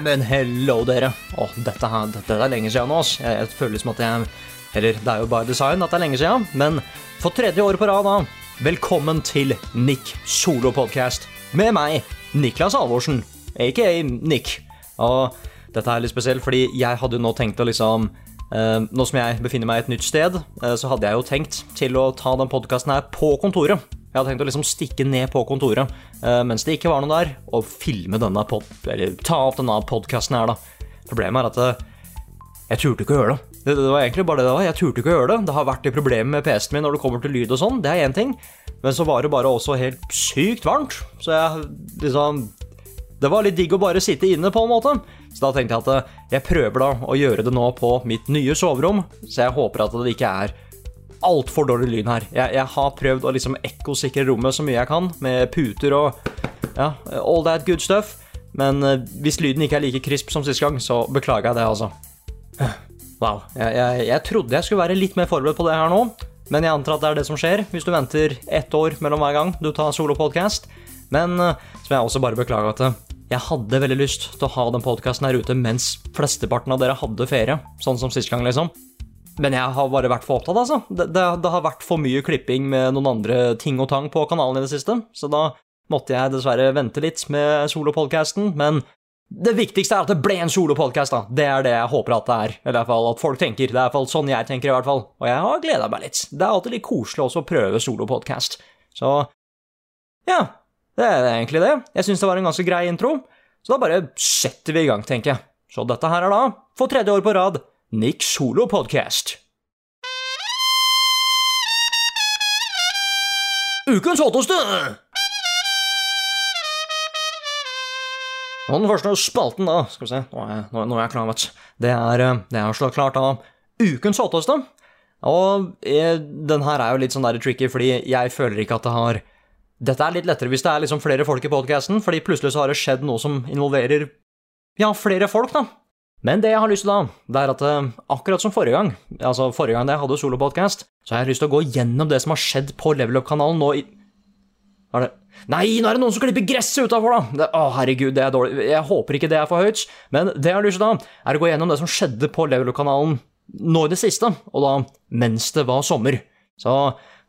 Neimen, hello, dere. Å, dette, her, dette er lenge siden nå, ass. Jeg, jeg føler som at jeg Eller, det er jo bare design at det er lenge siden, men for tredje året på rad, da. Velkommen til Nick Solo Podcast med meg, Niklas Alvorsen, aka Nick. Og dette er litt spesielt, fordi jeg hadde jo nå tenkt å liksom Uh, Nå som jeg befinner meg et nytt sted, uh, så hadde jeg jo tenkt til å ta den podkasten her på kontoret. Jeg hadde tenkt å liksom stikke ned på kontoret eh, mens det ikke var noe der, og filme denne pod eller ta opp denne podkasten her, da. Problemet er at eh, jeg turte ikke å gjøre det. det. Det var egentlig bare det det var. Jeg turte ikke å gjøre det. Det har vært et problem med PC-en min når det kommer til lyd og sånn, det er én ting. Men så var det bare også helt sykt varmt, så jeg liksom Det var litt digg å bare sitte inne, på en måte. Så da tenkte jeg at eh, jeg prøver da å gjøre det nå på mitt nye soverom, så jeg håper at det ikke er altfor dårlig lyd her. Jeg, jeg har prøvd å liksom ekkosikre rommet så mye jeg kan, med puter og ja, all that good stuff. Men eh, hvis lyden ikke er like krisp som sist gang, så beklager jeg det, altså. Wow. Jeg, jeg, jeg trodde jeg skulle være litt mer forberedt på det her nå, men jeg antar at det er det som skjer hvis du venter ett år mellom hver gang du tar solopodkast. Men som så vil jeg også bare beklage at eh, jeg hadde veldig lyst til å ha den podkasten her ute mens flesteparten av dere hadde ferie, sånn som sist gang, liksom. Men jeg har bare vært for opptatt, altså. Det, det, det har vært for mye klipping med noen andre ting og tang på kanalen i det siste, så da måtte jeg dessverre vente litt med solopodcasten, men det viktigste er at det ble en solopodcast, da. Det er det jeg håper at det er. Eller i hvert fall at folk tenker. Det er i hvert fall sånn jeg tenker, i hvert fall. Og jeg har gleda meg litt. Det er alltid litt koselig også å prøve solopodcast. Så ja, det er egentlig det. Jeg syns det var en ganske grei intro, så da bare setter vi i gang, tenker jeg. Så dette her er da, for tredje år på rad, Nick Solo Podcast. Ukens hotteste! Og den første spalten, da Skal vi se, nå er jeg, nå, er jeg klar, vet du. Det er, eh, slått klart da ukens hotteste. Og jeg, den her er jo litt sånn der tricky, fordi jeg føler ikke at det har Dette er litt lettere hvis det er liksom flere folk i podkasten, fordi plutselig så har det skjedd noe som involverer ja, flere folk, da. Men det jeg har lyst til da, det er at eh, akkurat som forrige gang, altså forrige gang jeg hadde solopodkast, så har jeg lyst til å gå gjennom det som har skjedd på Level Up-kanalen nå i er det Nei, nå er det noen som klipper gresset utafor, da! Det, å, herregud, det er dårlig. Jeg håper ikke det er for høyt, men det jeg har lyst til da, er å gå gjennom det som skjedde på Level Up-kanalen nå i det siste, og da mens det var sommer. Så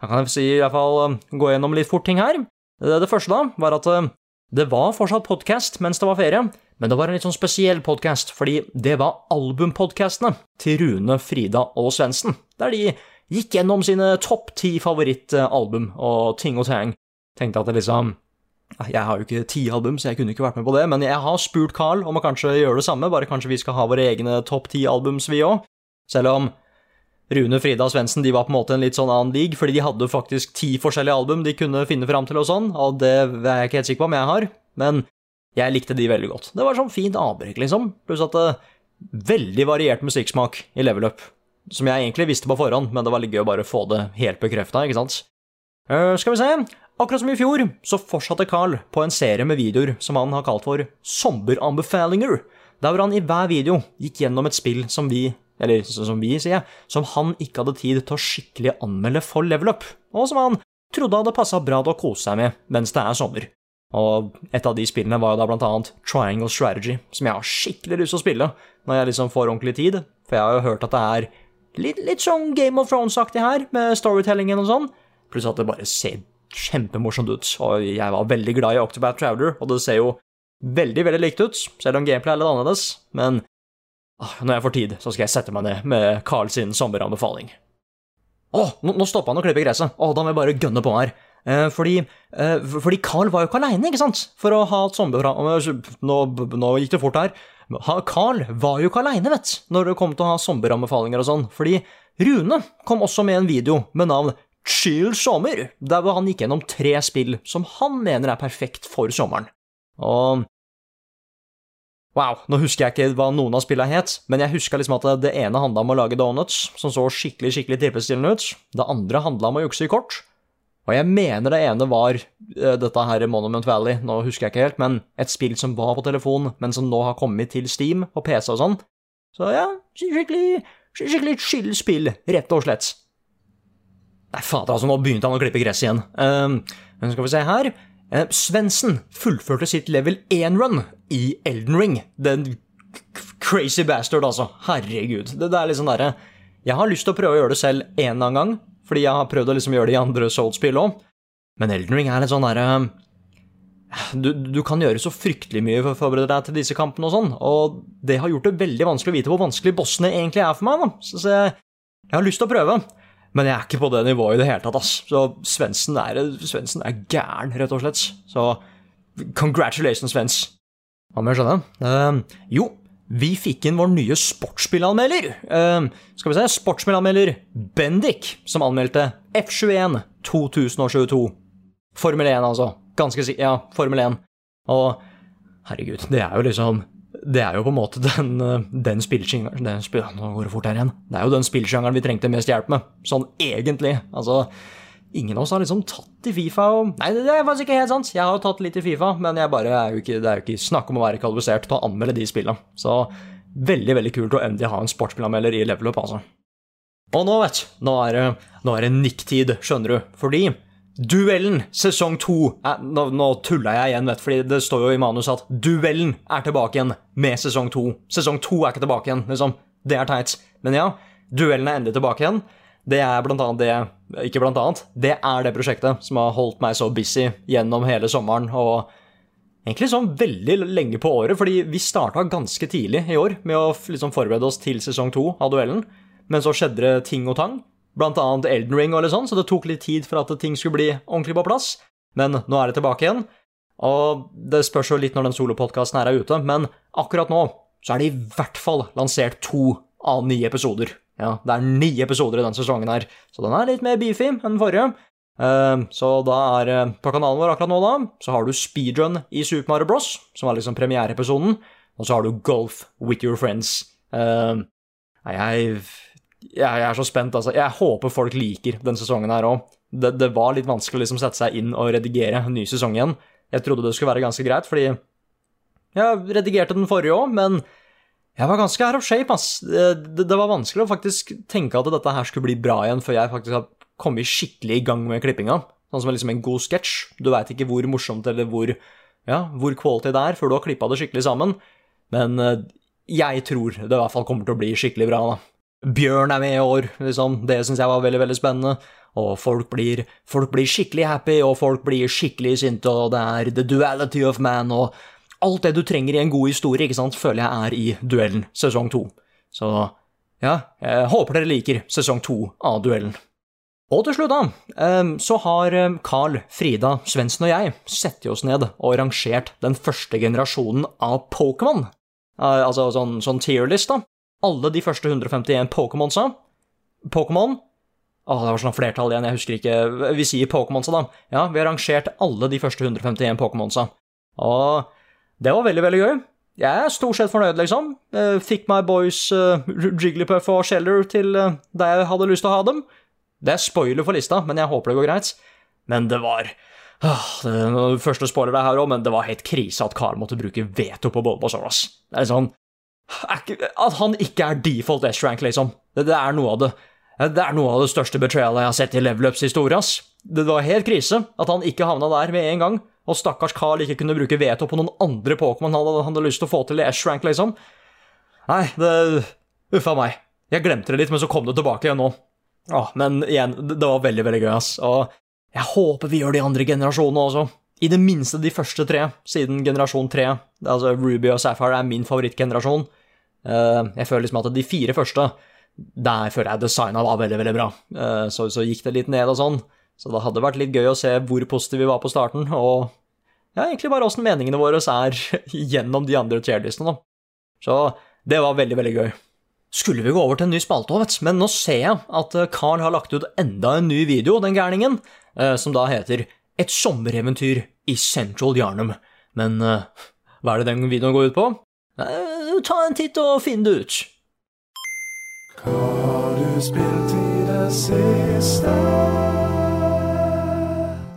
da kan jeg si i hvert fall gå gjennom litt fort ting her. Det, det første da, var at eh, det var fortsatt podkast mens det var ferie, men det var en litt sånn spesiell podkast, fordi det var albumpodkastene til Rune, Frida og Svendsen, der de gikk gjennom sine topp ti favorittalbum og ting og tang. Tenkte at det liksom Jeg har jo ikke ti album, så jeg kunne ikke vært med på det, men jeg har spurt Carl om å kanskje gjøre det samme, bare kanskje vi skal ha våre egne topp ti albums, vi òg. Selv om Rune, Frida og Svendsen de var på en måte en litt sånn annen league, fordi de hadde faktisk ti forskjellige album de kunne finne fram til og sånn, og det er jeg ikke helt sikker på om jeg har, men jeg likte de veldig godt. Det var sånn fint avbrekk, liksom, pluss at det veldig variert musikksmak i Level Up, som jeg egentlig visste på forhånd, men det var litt gøy å bare få det helt bekrefta, ikke sant? Uh, skal vi se, akkurat som i fjor, så fortsatte Carl på en serie med videoer som han har kalt for Sommeranbefalinger, der hvor han i hver video gikk gjennom et spill som vi eller som vi sier, som han ikke hadde tid til å skikkelig anmelde for level up, og som han trodde hadde passa bra til å kose seg med mens det er sommer. Og et av de spillene var jo da blant annet Triangle Strategy, som jeg har skikkelig lyst til å spille når jeg liksom får ordentlig tid, for jeg har jo hørt at det er litt, litt sånn Game of Thrones-aktig her, med storytellingen og sånn, pluss at det bare ser kjempemorsomt ut, og jeg var veldig glad i Octobat Traveler, og det ser jo veldig, veldig likt ut, selv om gameplay er litt annerledes, men ah, når jeg får tid, så skal jeg sette meg ned med Carl sin sommeranbefaling. Å, nå, nå stoppa han å klippe gresset. Å, da må jeg bare gønne på her. Eh, fordi, eh, fordi Carl var jo ikke aleine, ikke sant? For å ha et sommerprogram nå, nå gikk det fort her. Carl var jo ikke aleine, vet når det kom til å ha sommeranbefalinger og sånn. Fordi Rune kom også med en video med navn Chill sommer, der hvor han gikk gjennom tre spill som han mener er perfekt for sommeren. Og Wow, nå husker jeg ikke hva noen av spillene het, men jeg huska liksom at det ene handla om å lage donuts, som så skikkelig skikkelig tilfredsstillende ut. Det andre handla om å jukse i kort. Og jeg mener det ene var eh, dette her Monument Valley, nå husker jeg ikke helt, men et spill som var på telefon, men som nå har kommet til Steam og PC og sånn. Så ja, skikkelig, skikkelig chill spill, rett og slett. Nei, fader, altså, nå begynte han å klippe gress igjen. Uh, men skal vi se her. Uh, Svendsen fullførte sitt level 1-run i Elden Ring. Den crazy bastard, altså. Herregud. Det, det er litt sånn derre Jeg har lyst til å prøve å gjøre det selv en eller annen gang, fordi jeg har prøvd å liksom gjøre det i andre Soul-spill òg, men Elden Ring er litt sånn derre du, du kan gjøre så fryktelig mye for å forberede deg til disse kampene og sånn, og det har gjort det veldig vanskelig å vite hvor vanskelig bossene egentlig er for meg, da. Så, så jeg, jeg har lyst til å prøve. Men jeg er ikke på det nivået i det hele tatt, ass. Så Svendsen er, Svensen er gæren, rett og slett. Så congratulations, Svens. Hva mer skjønne? Uh, jo, vi fikk inn vår nye sportsspillanmelder. Uh, skal vi se, sportsspillanmelder Bendik, som anmeldte F21 2022. Formel 1, altså. Ganske sikkert. Ja, Formel 1. Og herregud, det er jo liksom det er jo på en måte den, den spillsjangeren Nå går det fort her igjen. Det er jo den spillsjangeren vi trengte mest hjelp med, sånn egentlig. Altså, ingen av oss har liksom tatt i Fifa og Nei, det er faktisk ikke helt sant. Jeg har jo tatt litt i Fifa, men jeg bare er jo ikke, det er jo ikke snakk om å være kvalifisert til å anmelde de spillene. Så veldig, veldig kult å endelig ha en sportsspillanmelder i level up, altså. Og nå, vet du, nå er det, nå nikk-tid, skjønner du, fordi Duellen sesong to Nå, nå tulla jeg igjen, vet du, fordi det står jo i manus at Duellen er tilbake igjen med sesong to. Sesong to er ikke tilbake igjen, liksom. Det er teit. Men ja, Duellen er endelig tilbake igjen. Det er blant annet det Ikke blant annet. Det er det prosjektet som har holdt meg så busy gjennom hele sommeren og egentlig sånn veldig lenge på året, fordi vi starta ganske tidlig i år med å liksom forberede oss til sesong to av Duellen, men så skjedde det ting og tang blant annet Elden Ring og litt sånn, så det tok litt tid for at ting skulle bli ordentlig på plass. Men nå er det tilbake igjen. Og det spørs jo litt når den solopodkasten er ute, men akkurat nå så er det i hvert fall lansert to av ni episoder. Ja, det er ni episoder i den sesongen her, så den er litt mer beefy enn den forrige. Uh, så da er uh, på kanalen vår akkurat nå, da, så har du speedrun i Super Mario Bros, som er liksom premiereepisoden, og så har du Golf with your friends. Uh, jeg jeg er så spent, altså. Jeg håper folk liker den sesongen her òg. Det, det, var litt vanskelig å liksom sette seg inn og redigere en ny sesong igjen. Jeg trodde det skulle være ganske greit, fordi jeg redigerte den forrige òg, men jeg var ganske out of shape, ass. Det, det, var vanskelig å faktisk tenke at dette her skulle bli bra igjen, før jeg faktisk har kommet skikkelig i gang med klippinga. Sånn som liksom en god sketsj. Du veit ikke hvor morsomt eller hvor, ja, hvor quality det er før du har klippa det skikkelig sammen. Men eh, jeg tror det i hvert fall kommer til å bli skikkelig bra, da. Bjørn er med i år, liksom. Det syns jeg var veldig, veldig spennende. Og folk blir, folk blir, skikkelig happy, og folk blir skikkelig sinte, og det er the duality of man, og alt det du trenger i en god historie, ikke sant, føler jeg er i Duellen sesong to. Så ja, jeg håper dere liker sesong to av Duellen. Og til slutt, da, så har Carl, Frida, Svendsen og jeg satt oss ned og rangert den første generasjonen av Pokémon. Altså sånn, sånn tierlist, da alle de første 151 Pokémonsa. Pokémon Å, det var sånn flertall igjen, jeg husker ikke Vi sier Pokémonsa, da. Ja, vi har rangert alle de første 151 Pokémonsa. Og det var veldig, veldig gøy. Jeg er stort sett fornøyd, liksom. Fikk my boys uh, Jigglypuff og Sheller til uh, der jeg hadde lyst til å ha dem. Det er spoiler for lista, men jeg håper det går greit. Men det var uh, det, Første spoiler det her òg, men det var helt krise at Carl måtte bruke veto på Bulbasaur, ass. Det er sånn at han ikke er default S-rank, liksom. Det, det, er noe av det Det er noe av det største betrayalet jeg har sett i level ups historie, ass. Det var helt krise at han ikke havna der med en gang, og stakkars Carl ikke kunne bruke veto på noen andre Pokémon han hadde, hadde lyst til å få til i S-rank, liksom. Nei, det Uffa meg. Jeg glemte det litt, men så kom det tilbake igjen nå. Åh, men igjen, det var veldig, veldig gøy, ass. Og jeg håper vi gjør de andre generasjonene også. I det minste de første tre, siden generasjon tre, altså Ruby og Sapphire, er min favorittgenerasjon. Eh, jeg føler liksom at de fire første, der føler jeg designa var veldig, veldig bra. Eh, så, så gikk det litt ned og sånn. Så det hadde vært litt gøy å se hvor positive vi var på starten, og ja, egentlig bare åssen meningene våre er gjennom de andre tierlistene, da. Så det var veldig, veldig gøy. Skulle vi gå over til en ny spalte òg, vet du, men nå ser jeg at eh, Carl har lagt ut enda en ny video, den gærningen, eh, som da heter Et sommereventyr i Central Yarnum. Men eh, hva er det den videoen går ut på? Ta en titt og finn det ut.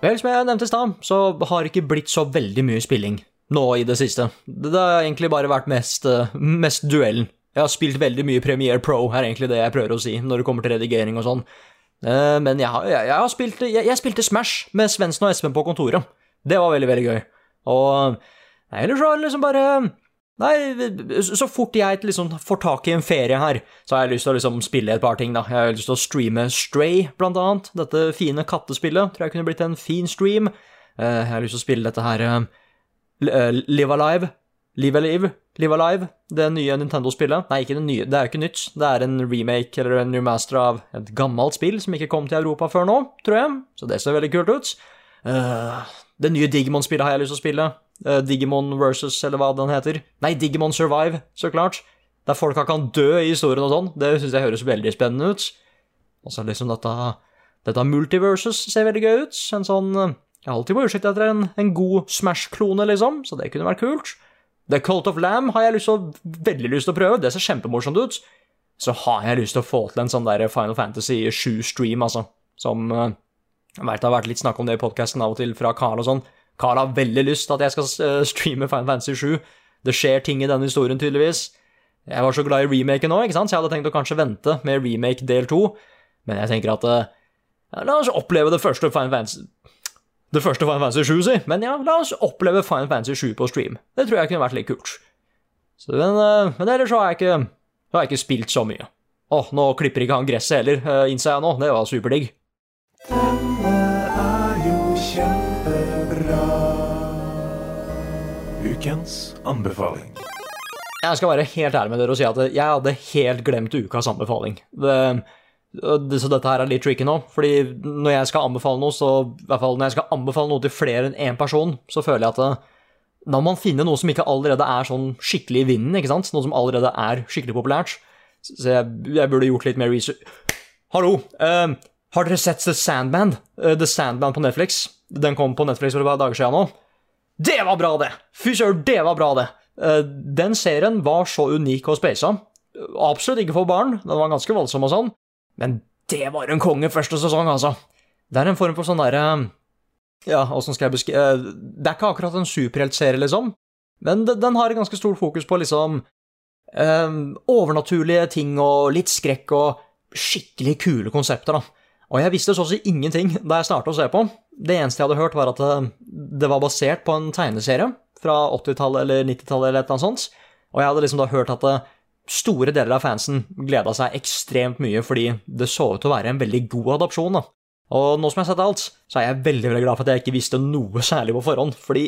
Vel, som jeg nevnte i stad, så har det ikke blitt så veldig mye spilling nå i det siste. Det har egentlig bare vært mest, eh, mest duellen. Jeg har spilt veldig mye Premiere Pro, er egentlig det jeg prøver å si, når det kommer til redigering og sånn. Eh, Men jeg, har, jeg, jeg har spilt jeg, jeg spilte Smash med Svendsen og Espen på kontoret. Det var veldig, veldig gøy. Og ellers så har det liksom bare Nei, så fort jeg liksom får tak i en ferie her, så har jeg lyst til å liksom spille et par ting, da. Jeg har lyst til å streame Stray, blant annet. Dette fine kattespillet. Tror jeg kunne blitt en fin stream. Eh, Jeg har lyst til å spille dette her eh, eh, Live Alive. Live Alive. Live Alive. Det nye Nintendo-spillet. Nei, ikke det nye, det er jo ikke nytt. Det er en remake eller en remaster av et gammelt spill som ikke kom til Europa før nå, tror jeg. Så det ser veldig kult ut. Det nye Digimon-spillet har jeg lyst til å spille. Eh, Digimon versus, eller hva den heter. Nei, Digimon Survive, så klart. Der folka kan dø i historien og sånn. Det syns jeg høres veldig spennende ut. Og så liksom dette, dette multiversus ser veldig gøy ut. En sånn eh, Jeg er alltid på utsikt etter en, en god Smash-klone, liksom, så det kunne vært kult. The Cult of Lamb har jeg lyst til, veldig lyst til å prøve. Det ser kjempemorsomt ut. Så har jeg lyst til å få til en sånn der Final Fantasy 7-stream, altså. Som eh, jeg vet det har vært litt snakk om det i podkasten av og til fra Carl og sånn. Carl har veldig lyst til at jeg skal eh, streame Final Fantasy 7. Det skjer ting i denne historien, tydeligvis. Jeg var så glad i remaken nå, ikke sant, så jeg hadde tenkt å kanskje vente med remake del 2. Men jeg tenker at eh, ja, La oss oppleve det første Final Fantasy Det første Final Fantasy 7, si. Men ja, la oss oppleve Final Fantasy 7 på stream. Det tror jeg kunne vært litt kult. Så, men, eh, men ellers så har jeg ikke, har jeg ikke spilt så mye. Åh, nå klipper ikke han gresset heller, innser jeg nå. Det var superdigg. Ukens anbefaling. Jeg skal være helt ærlig med dere og si at jeg hadde helt glemt ukas anbefaling. Det, så dette her er litt tricky nå, fordi når jeg skal anbefale noe, så i hvert fall når jeg skal anbefale noe til flere enn én person, så føler jeg at det, da må man finne noe som ikke allerede er sånn skikkelig i vinden, ikke sant? Noe som allerede er skikkelig populært. Så jeg, jeg burde gjort litt mer research. Hallo! Uh, har dere sett The Sandman? Uh, The Sandman på Netflix? Den kom på Netflix for et par dager siden nå. Det var bra, det! Fy søren, det var bra, det! Eh, Den serien var så unik og speisa. Absolutt ikke for barn, den var ganske voldsom og sånn, men det var en konge første sesong, altså. Det er en form for sånn derre Ja, åssen skal jeg beskrive Det er ikke akkurat en superheltserie, liksom, men den har ganske stort fokus på liksom eh, overnaturlige ting og litt skrekk og skikkelig kule konsepter, da. Og jeg visste så å si ingenting da jeg startet å se på. Det eneste jeg hadde hørt, var at det, det var basert på en tegneserie fra 80-tallet eller 90-tallet eller et eller annet sånt. Og jeg hadde liksom da hørt at store deler av fansen gleda seg ekstremt mye fordi det så ut til å være en veldig god adopsjon. da. Og nå som jeg har sett alt, så er jeg veldig veldig glad for at jeg ikke visste noe særlig på forhånd, fordi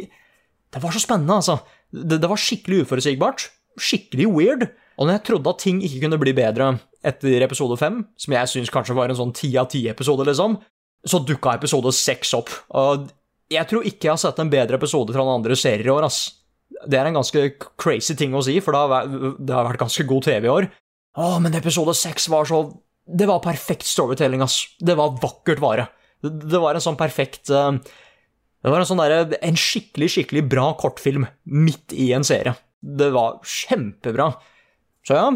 det var så spennende, altså. Det, det var skikkelig uforutsigbart. Skikkelig weird. Og når jeg trodde at ting ikke kunne bli bedre etter episode fem, som jeg syns kanskje var en sånn ti av ti-episode, liksom, så dukka episode seks opp. Og jeg tror ikke jeg har sett en bedre episode fra noen andre serier i år, ass. Det er en ganske crazy ting å si, for det har det har vært ganske god TV i år. Å, men episode seks var så Det var perfekt storytelling, ass. Det var vakkert vare. Det, det var en sånn perfekt uh, Det var en sånn derre En skikkelig, skikkelig bra kortfilm midt i en serie. Det var kjempebra. Så ja,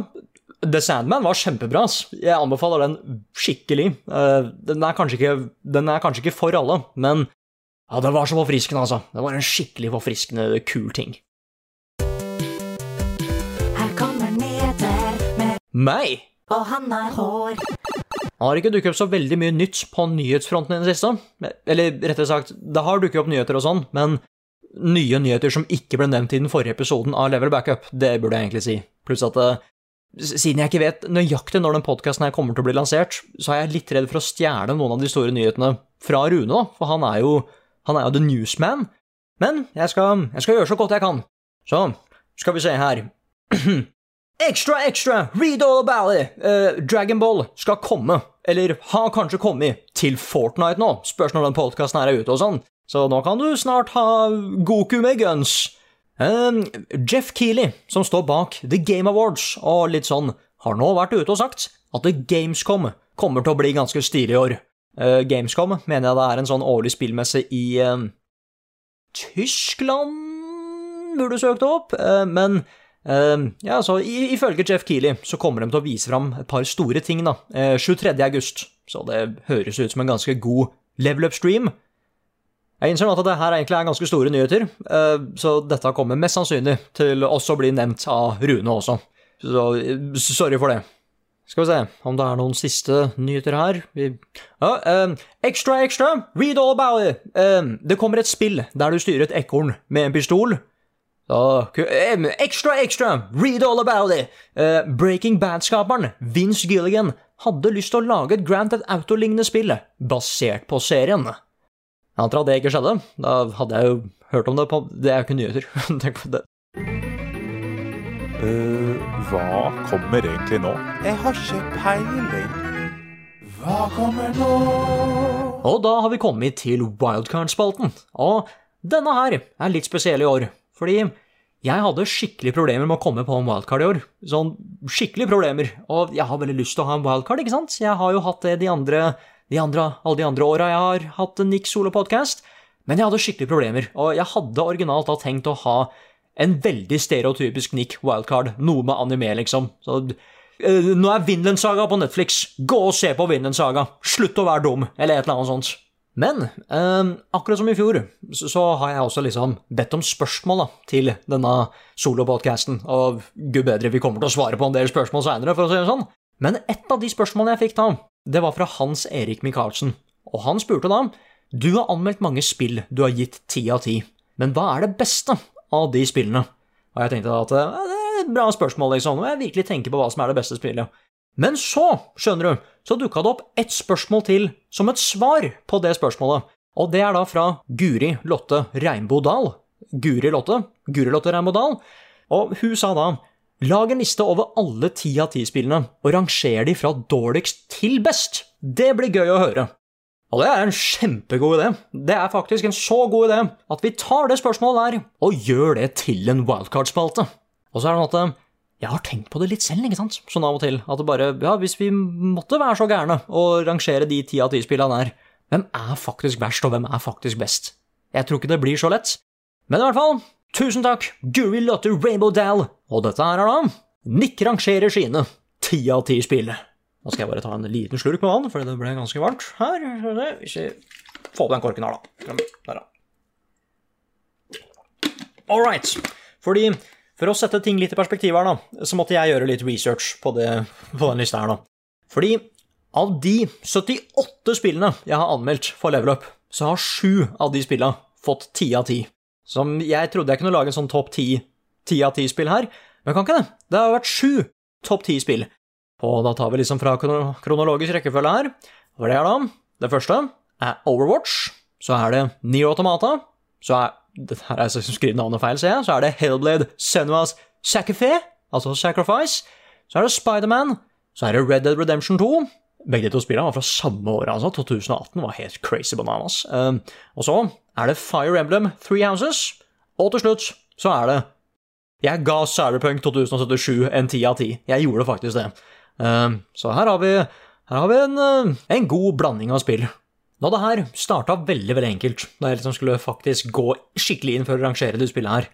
The Sandman var kjempebra. Jeg anbefaler den skikkelig. Eh, Den er kanskje ikke, den er kanskje ikke for alle, men ja, det var så forfriskende, altså. Det var en skikkelig forfriskende, kul ting. Her kommer nyheter med Meg! Og han har hår. Det har ikke dukket opp så veldig mye nytt på nyhetsfronten i det siste. Eller rettere sagt, det har dukket opp nyheter og sånn, men nye nyheter som ikke ble nevnt i den forrige episoden av Level Backup, det burde jeg egentlig si. Pluss at eh, siden jeg ikke vet nøyaktig når den podkasten her kommer til å bli lansert, så er jeg litt redd for å stjele noen av de store nyhetene fra Rune, da, for han er jo, han er jo the newsman. Men jeg skal, jeg skal gjøre så godt jeg kan. Så, skal vi se her. Extra, extra, read all about it! Uh, Dragon Ball skal komme eller har kanskje kommet, til Fortnite nå. Spørs når den podkasten her er ute og sånn. Så nå kan du snart ha Goku med guns. Um, Jeff Keeley, som står bak The Game Awards og litt sånn, har nå vært ute og sagt at Gamescom kommer til å bli ganske stilig i år. Uh, Gamescom mener jeg det er en sånn årlig spillmesse i uh, Tyskland burde søkt opp, uh, men ja, så ifølge Jeff Keeley så kommer de til å vise fram et par store ting da, eh, 23. august, så det høres ut som en ganske god level up-stream. Jeg innser at det her egentlig er ganske store nyheter, eh, så dette kommer mest sannsynlig til også å bli nevnt av Rune også. Så eh, sorry for det. Skal vi se om det er noen siste nyheter her. Vi... Ja, eh, extra, extra, read all about it. Eh, det kommer et spill der du styrer et ekorn med en pistol. Ku- eh, extra, extra, read all about it. Uh, Breaking Bad-skaperen Vince Gilligan hadde lyst til å lage et Grand Theft Auto-lignende spill basert på serien. Jeg antar at det ikke skjedde. Da hadde jeg jo hørt om det på Det er jo ikke nyheter. Tenk på det. Eh, hva kommer egentlig nå? Jeg har ikke peiling. Hva kommer nå? Og da har vi kommet til wildcard-spalten. Og denne her er litt spesiell i år, fordi jeg hadde skikkelig problemer med å komme på en wildcard i år. Sånn skikkelig problemer. Og jeg har veldig lyst til å ha en wildcard, ikke sant? Jeg har jo hatt det de andre, de andre, alle de andre åra jeg har hatt en Nick Solo-podkast. Men jeg hadde skikkelig problemer, og jeg hadde originalt da tenkt å ha en veldig stereotypisk Nick wildcard, noe med anime, liksom. Så eh, nå er Vinland Saga på Netflix. Gå og se på Vinland Saga. Slutt å være dum, eller et eller annet sånt. Men eh, akkurat som i fjor, så, så har jeg også liksom bedt om spørsmål da, til denne solopodcasten. Og gud bedre, vi kommer til å svare på en del spørsmål seinere, for å si det sånn. Men et av de spørsmålene jeg fikk da, det var fra Hans Erik Micaelsen, Og han spurte da Du har anmeldt mange spill du har gitt ti av ti, men hva er det beste av de spillene? Og jeg tenkte da at det er et bra spørsmål, liksom, og jeg virkelig tenker på hva som er det beste spillet. Men så, skjønner du, så dukka det opp ett spørsmål til som et svar på det spørsmålet. Og det er da fra Guri Lotte Regnbodal. Guri Lotte? Guri Lotte Regnbodal. Og hun sa da Lag en liste over alle ti av ti-spillene, og ranger de fra dårligst til best. Det blir gøy å høre. Og det er en kjempegod idé. Det er faktisk en så god idé at vi tar det spørsmålet der og gjør det til en wildcard-spalte. Og så er det noe at jeg har tenkt på det litt selv, ikke sant, sånn av og til. At det bare, ja, hvis vi måtte være så gærne og rangere de ti av ti spillene der, hvem er faktisk verst, og hvem er faktisk best? Jeg tror ikke det blir så lett. Men i hvert fall, tusen takk, Guri Lotte Rainbow Dal, og dette her er da Nick rangerer sine ti av ti spill. Nå skal jeg bare ta en liten slurk med vann, for det ble ganske varmt her. Jeg får opp den korken her, da. Der, da. All right. Fordi for å sette ting litt i perspektiv her, da, så måtte jeg gjøre litt research på, det, på den lista her, da. Fordi av de 78 spillene jeg har anmeldt for Level Up, så har sju av de spillene fått 10 av 10. Som jeg trodde jeg kunne lage en sånn topp 10 10 av 10-spill her, men jeg kan ikke det. Det har vært sju topp 10-spill. Og da tar vi liksom fra kronologisk rekkefølge her. Hva er det her, da? Det første er Overwatch. Så er det Neo Automata. Så er det her er jeg som skriver navnet feil, ser jeg. Så er det Hellblade Senua's Sacrifice, altså Sacrifice. Så er det Spiderman. Så er det Red Dead Redemption 2. Begge de to spillene var fra samme år, altså. 2018 var helt crazy bananas. Um, og så er det Fire Emblem Three Houses. Og til slutt så er det Jeg ga Cyberpunk 2077 en ti av ti. Jeg gjorde faktisk det. Um, så her har vi, her har vi en, uh, en god blanding av spill. Nå det her starta veldig veldig enkelt, da jeg liksom skulle faktisk gå skikkelig inn for å rangere det spillet her.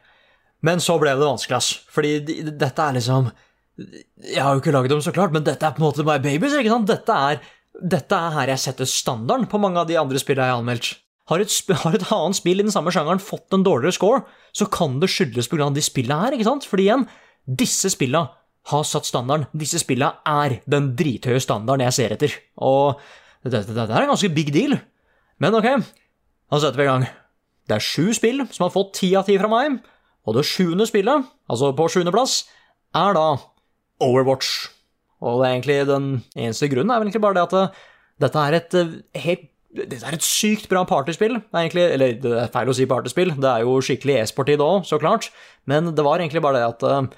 Men så ble det vanskelig, ass. Fordi dette er liksom Jeg har jo ikke lagd dem, så klart, men dette er på en måte my babies, ikke sant? Dette er, dette er her jeg setter standarden på mange av de andre spillene jeg har anmeldt. Har et, har et annet spill i den samme sjangeren fått en dårligere score, så kan det skyldes grunn de spillene her, ikke sant? Fordi igjen, disse spillene har satt standarden. Disse spillene er den drithøye standarden jeg ser etter. Og dette, dette er en ganske big deal. Men ok, da setter vi i gang. Det er sju spill som har fått ti av ti fra meg, og det sjuende spillet, altså på sjuendeplass, er da Overwatch. Og det er egentlig den eneste grunnen er vel egentlig bare det at eh, dette er et eh, helt dette er et sykt bra partyspill. Det egentlig, eller det er feil å si partyspill, det er jo skikkelig e-sport i det òg, så klart. Men det var egentlig bare det at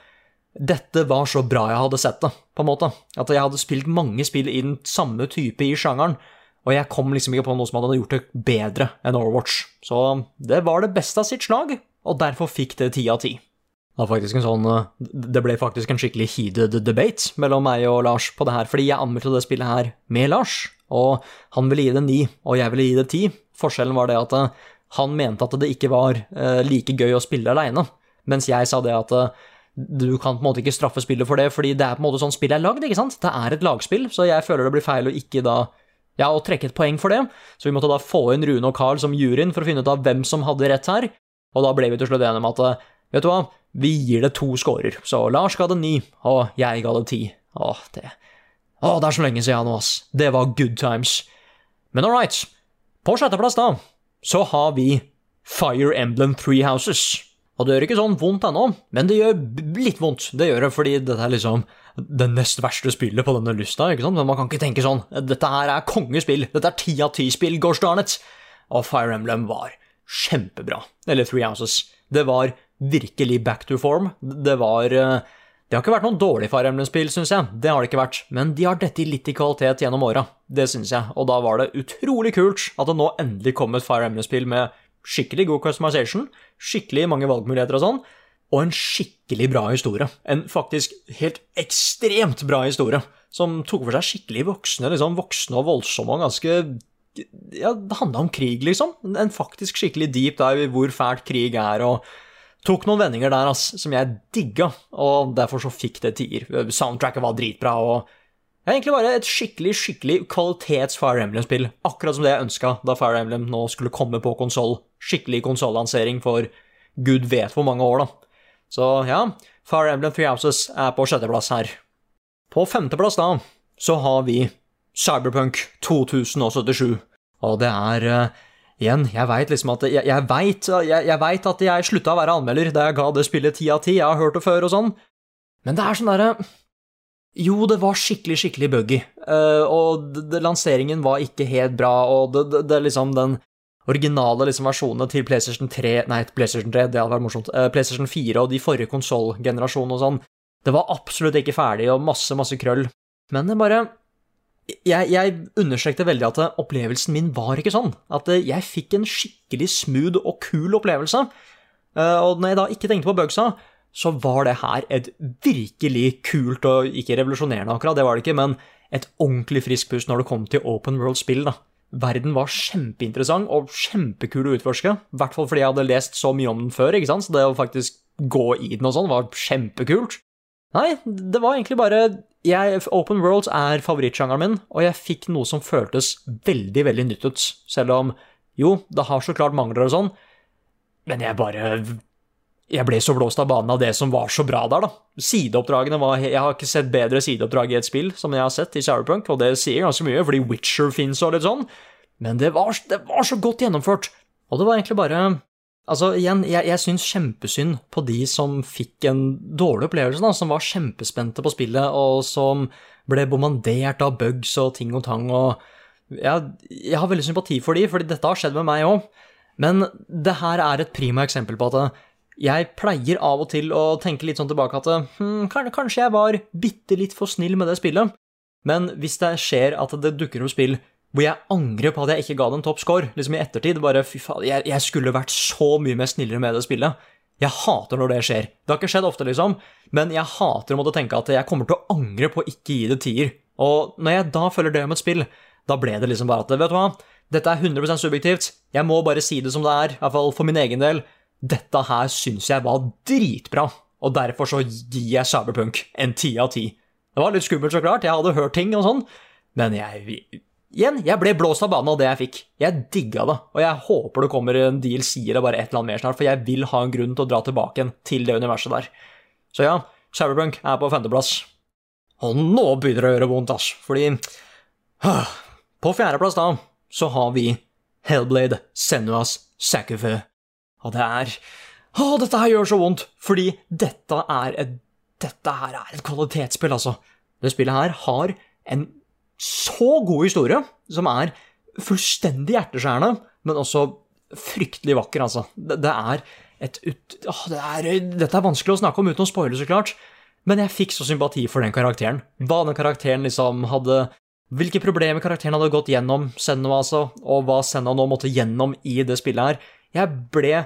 dette var så bra jeg hadde sett det, på en måte. At jeg hadde spilt mange spill i den samme type i sjangeren, og jeg kom liksom ikke på noe som hadde gjort det bedre enn Overwatch. Så det var det beste av sitt slag, og derfor fikk det ti av ti. Det sånn eh, Det ble faktisk en skikkelig heated debate mellom meg og Lars på det her, fordi jeg anmeldte det spillet her med Lars, og han ville gi det ni, og jeg ville gi det ti. Forskjellen var det at eh, han mente at det ikke var eh, like gøy å spille aleine, mens jeg sa det at eh, du kan på en måte ikke straffe spillet for det, fordi det er på en måte sånn spill er lagd, ikke sant? Det er et lagspill, så jeg føler det blir feil å ikke da ja, å trekke et poeng for det, så vi måtte da få inn Rune og Carl som juryen for å finne ut av hvem som hadde rett her, og da ble vi til slutt enige om at vet du hva, vi gir det to scorer, så Lars ga det ni, og jeg ga det ti. Åh, det Åh, det er så lenge siden nå, ass. Det var good times. Men all right, på sjetteplass da, så har vi Fire Emblem Three Houses. Og det gjør ikke sånn vondt ennå, men det gjør litt vondt. Det gjør det fordi dette er liksom det nest verste spillet på denne lista, ikke sant? Men man kan ikke tenke sånn. Dette her er kongespill. Dette er ti av ti spill, gosh darn it. Og Fire Emblem var kjempebra. Eller Three Houses. Det var virkelig back to form. Det var eh, Det har ikke vært noen dårlig Fire Emblem-spill, syns jeg. Det har det ikke vært. Men de har dette litt i kvalitet gjennom åra. Det syns jeg. Og da var det utrolig kult at det nå endelig kom et Fire Emblem-spill med skikkelig god customization, skikkelig mange valgmuligheter og sånn, og en skikkelig bra historie. En faktisk helt ekstremt bra historie, som tok for seg skikkelig voksne, liksom voksne og voldsomme og ganske ja, det handla om krig, liksom. En faktisk skikkelig deep dive i hvor fælt krig er, og tok noen vendinger der ass, som jeg digga, og derfor så fikk det tier. Soundtracket var dritbra, og det er egentlig bare et skikkelig, skikkelig kvalitets Fire Emblem-spill. Akkurat som det jeg ønska da Fire Emblem nå skulle komme på konsoll. Skikkelig konsollansering for gud vet hvor mange år, da. Så ja, Fire Emblem Three Houses er på sjetteplass her. På femteplass, da, så har vi Cyberpunk 2077. Og det er eh, Igjen, jeg veit liksom at Jeg, jeg veit jeg, jeg vet at jeg slutta å være anmelder da jeg ga det spillet ti av ti, jeg har hørt det før og sånn, men det er sånn derre Jo, det var skikkelig, skikkelig buggy, uh, og det, det, lanseringen var ikke helt bra, og det, det, liksom den originale liksom, versjonene til PlayStation 3 Nei, PlayStation 3, det hadde vært morsomt. Uh, PlayStation 4 og de forrige konsollgenerasjonene og sånn. Det var absolutt ikke ferdig, og masse, masse krøll. Men det bare Jeg, jeg understrekte veldig at opplevelsen min var ikke sånn. At eh, jeg fikk en skikkelig smooth og kul opplevelse. Eh, Og når jeg da ikke tenkte på bugsa, så var det her et virkelig kult og ikke revolusjonerende, akkurat, det var det ikke, men et ordentlig frisk pust når det kom til open world-spill, da. Verden var kjempeinteressant og kjempekul å utforske, i hvert fall fordi jeg hadde lest så mye om den før, ikke sant, så det å faktisk gå i den og sånn var kjempekult. Nei, det var egentlig bare jeg, Open Worlds er favorittsjangeren min, og jeg fikk noe som føltes veldig, veldig nytt ut, selv om jo, det har så klart mangler og sånn, men jeg bare jeg ble så blåst av banen av det som var så bra der, da. Sideoppdragene var Jeg har ikke sett bedre sideoppdrag i et spill som jeg har sett i Cyberpunk, og det sier ganske mye, fordi Witcher fins og litt sånn, men det var, det var så godt gjennomført. Og det var egentlig bare Altså, igjen, jeg, jeg syns kjempesynd på de som fikk en dårlig opplevelse, da, som var kjempespente på spillet, og som ble bombardert av bugs og ting og tang, og jeg, jeg har veldig sympati for de, fordi dette har skjedd med meg òg. Men det her er et prima eksempel på at jeg pleier av og til å tenke litt sånn tilbake at hm, kanskje jeg var bitte litt for snill med det spillet. Men hvis det skjer at det dukker opp spill hvor jeg angrer på at jeg ikke ga den en topp score, liksom i ettertid, bare fy faen, jeg, jeg skulle vært så mye mer snillere med det spillet. Jeg hater når det skjer. Det har ikke skjedd ofte, liksom, men jeg hater å måtte tenke at jeg kommer til å angre på å ikke gi det tier. Og når jeg da føler det om et spill, da ble det liksom bare at vet du hva, dette er 100% subjektivt, jeg må bare si det som det er, i hvert fall for min egen del. Dette her syns jeg var dritbra, og derfor så gir jeg Cyberpunk en ti av ti. Det var litt skummelt, så klart, jeg hadde hørt ting og sånn, men jeg Igjen, jeg ble blåst av banen av det jeg fikk. Jeg digga det, og jeg håper det kommer en DLC eller bare et eller annet mer snart, for jeg vil ha en grunn til å dra tilbake igjen til det universet der. Så ja, Cyberpunk er på femteplass. Og nå begynner det å gjøre vondt, ass, fordi På fjerdeplass, da, så har vi Hellblade Senuas Sacrifice. Og det er Å, dette her gjør så vondt, fordi dette er et Dette her er et kvalitetsspill, altså. Det spillet her har en så god historie, som er fullstendig hjerteskjærende, men også fryktelig vakker, altså. Det, det er et ut... Åh, det er, dette er vanskelig å snakke om uten å spoile, så klart. men jeg fikk så sympati for den karakteren. Hva den karakteren liksom hadde Hvilke problemer karakteren hadde gått gjennom, Senna altså, og hva Senna nå måtte gjennom i det spillet her. Jeg ble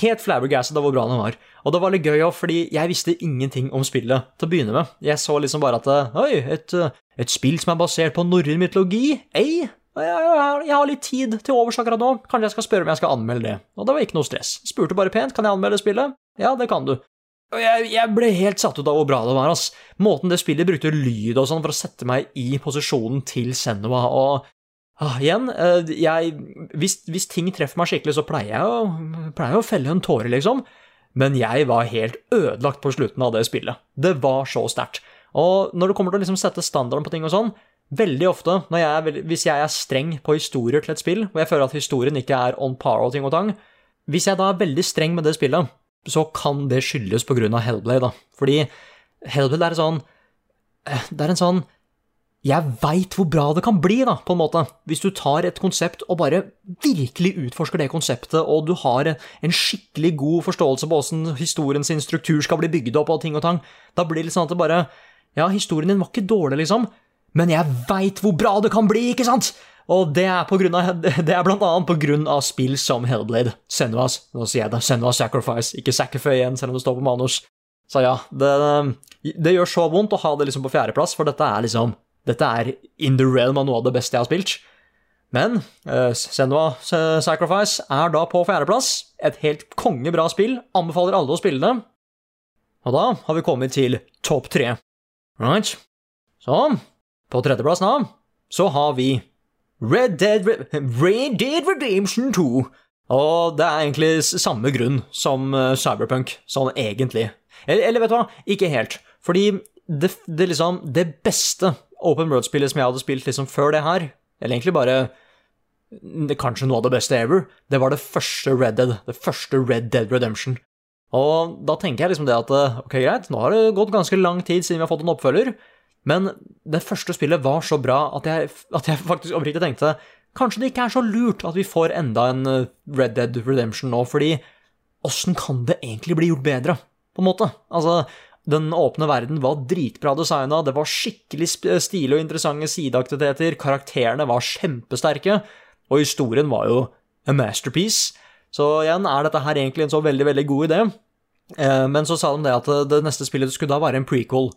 helt flabbergasted av hvor bra den var. Og det var litt gøy òg, fordi jeg visste ingenting om spillet til å begynne med. Jeg så liksom bare at Oi, et, et spill som er basert på norrøn mytologi? Ei, jeg har litt tid til overs akkurat nå. Kanskje jeg skal spørre om jeg skal anmelde det. Og det var ikke noe stress. Spurte bare pent kan jeg anmelde spillet. Ja, det kan du. Og jeg, jeg, ble helt satt ut av hvor bra det var. ass. Måten det spillet brukte lyd og sånn for å sette meg i posisjonen til Senua. Og ah, igjen, eh, jeg, hvis, hvis, ting treffer meg skikkelig, så pleier jeg, å, pleier jeg å felle en tåre, liksom. Men jeg var helt ødelagt på slutten av det spillet. Det var så sterkt. Og når det kommer til å liksom sette standarden på ting og sånn, veldig ofte, jeg hvis jeg er streng på historier til et spill, og jeg føler at historien ikke er on par og ting og tang, hvis jeg da er veldig streng med det spillet, så kan det skyldes av Hellblade, da. Fordi Hellblade er sånn Det er en sånn Jeg veit hvor bra det kan bli, da, på en måte. Hvis du tar et konsept og bare virkelig utforsker det konseptet, og du har en skikkelig god forståelse på åssen historien sin struktur skal bli bygd opp, og ting og tang, da blir det litt sånn at det bare Ja, historien din var ikke dårlig, liksom, men jeg veit hvor bra det kan bli, ikke sant? Og det er, på grunn av, det er blant annet på grunn av spill som Hellblade, Senvas, nå sier jeg det, Senvas Sacrifice, ikke Sacrify igjen, selv om det står på manus. Så ja, det, det gjør så vondt å ha det liksom på fjerdeplass, for dette er liksom Dette er in the realm av noe av det beste jeg har spilt. Men uh, Senua Sacrifice er da på fjerdeplass. Et helt kongebra spill. Anbefaler alle å spille det. Og da har vi kommet til topp tre. Right? Så på tredjeplass nå så har vi Red Dead, Red Dead Redemption 2. Og det er egentlig samme grunn som eh, Cyberpunk, sånn egentlig. Eller, eller vet du hva, ikke helt. Fordi det, det, liksom, det beste Open World-spillet som jeg hadde spilt liksom før det her, eller egentlig bare det, kanskje noe av det beste ever, det var det første Red Dead. Det første Red Dead Redemption. Og da tenker jeg liksom det at eh, ok, greit, nå har det gått ganske lang tid siden vi har fått en oppfølger. Men det første spillet var så bra at jeg, at jeg faktisk oppriktig tenkte kanskje det ikke er så lurt at vi får enda en eh, Red Dead Redemption nå, fordi åssen kan det egentlig bli gjort bedre, på en måte? Altså, den åpne verden var dritbra designa, det var skikkelig stilige og interessante sideaktiviteter, karakterene var kjempesterke, og historien var jo a masterpiece. Så igjen, er dette her egentlig en så veldig, veldig god idé? Eh, men så sa de det at det neste spillet skulle da være en prequel.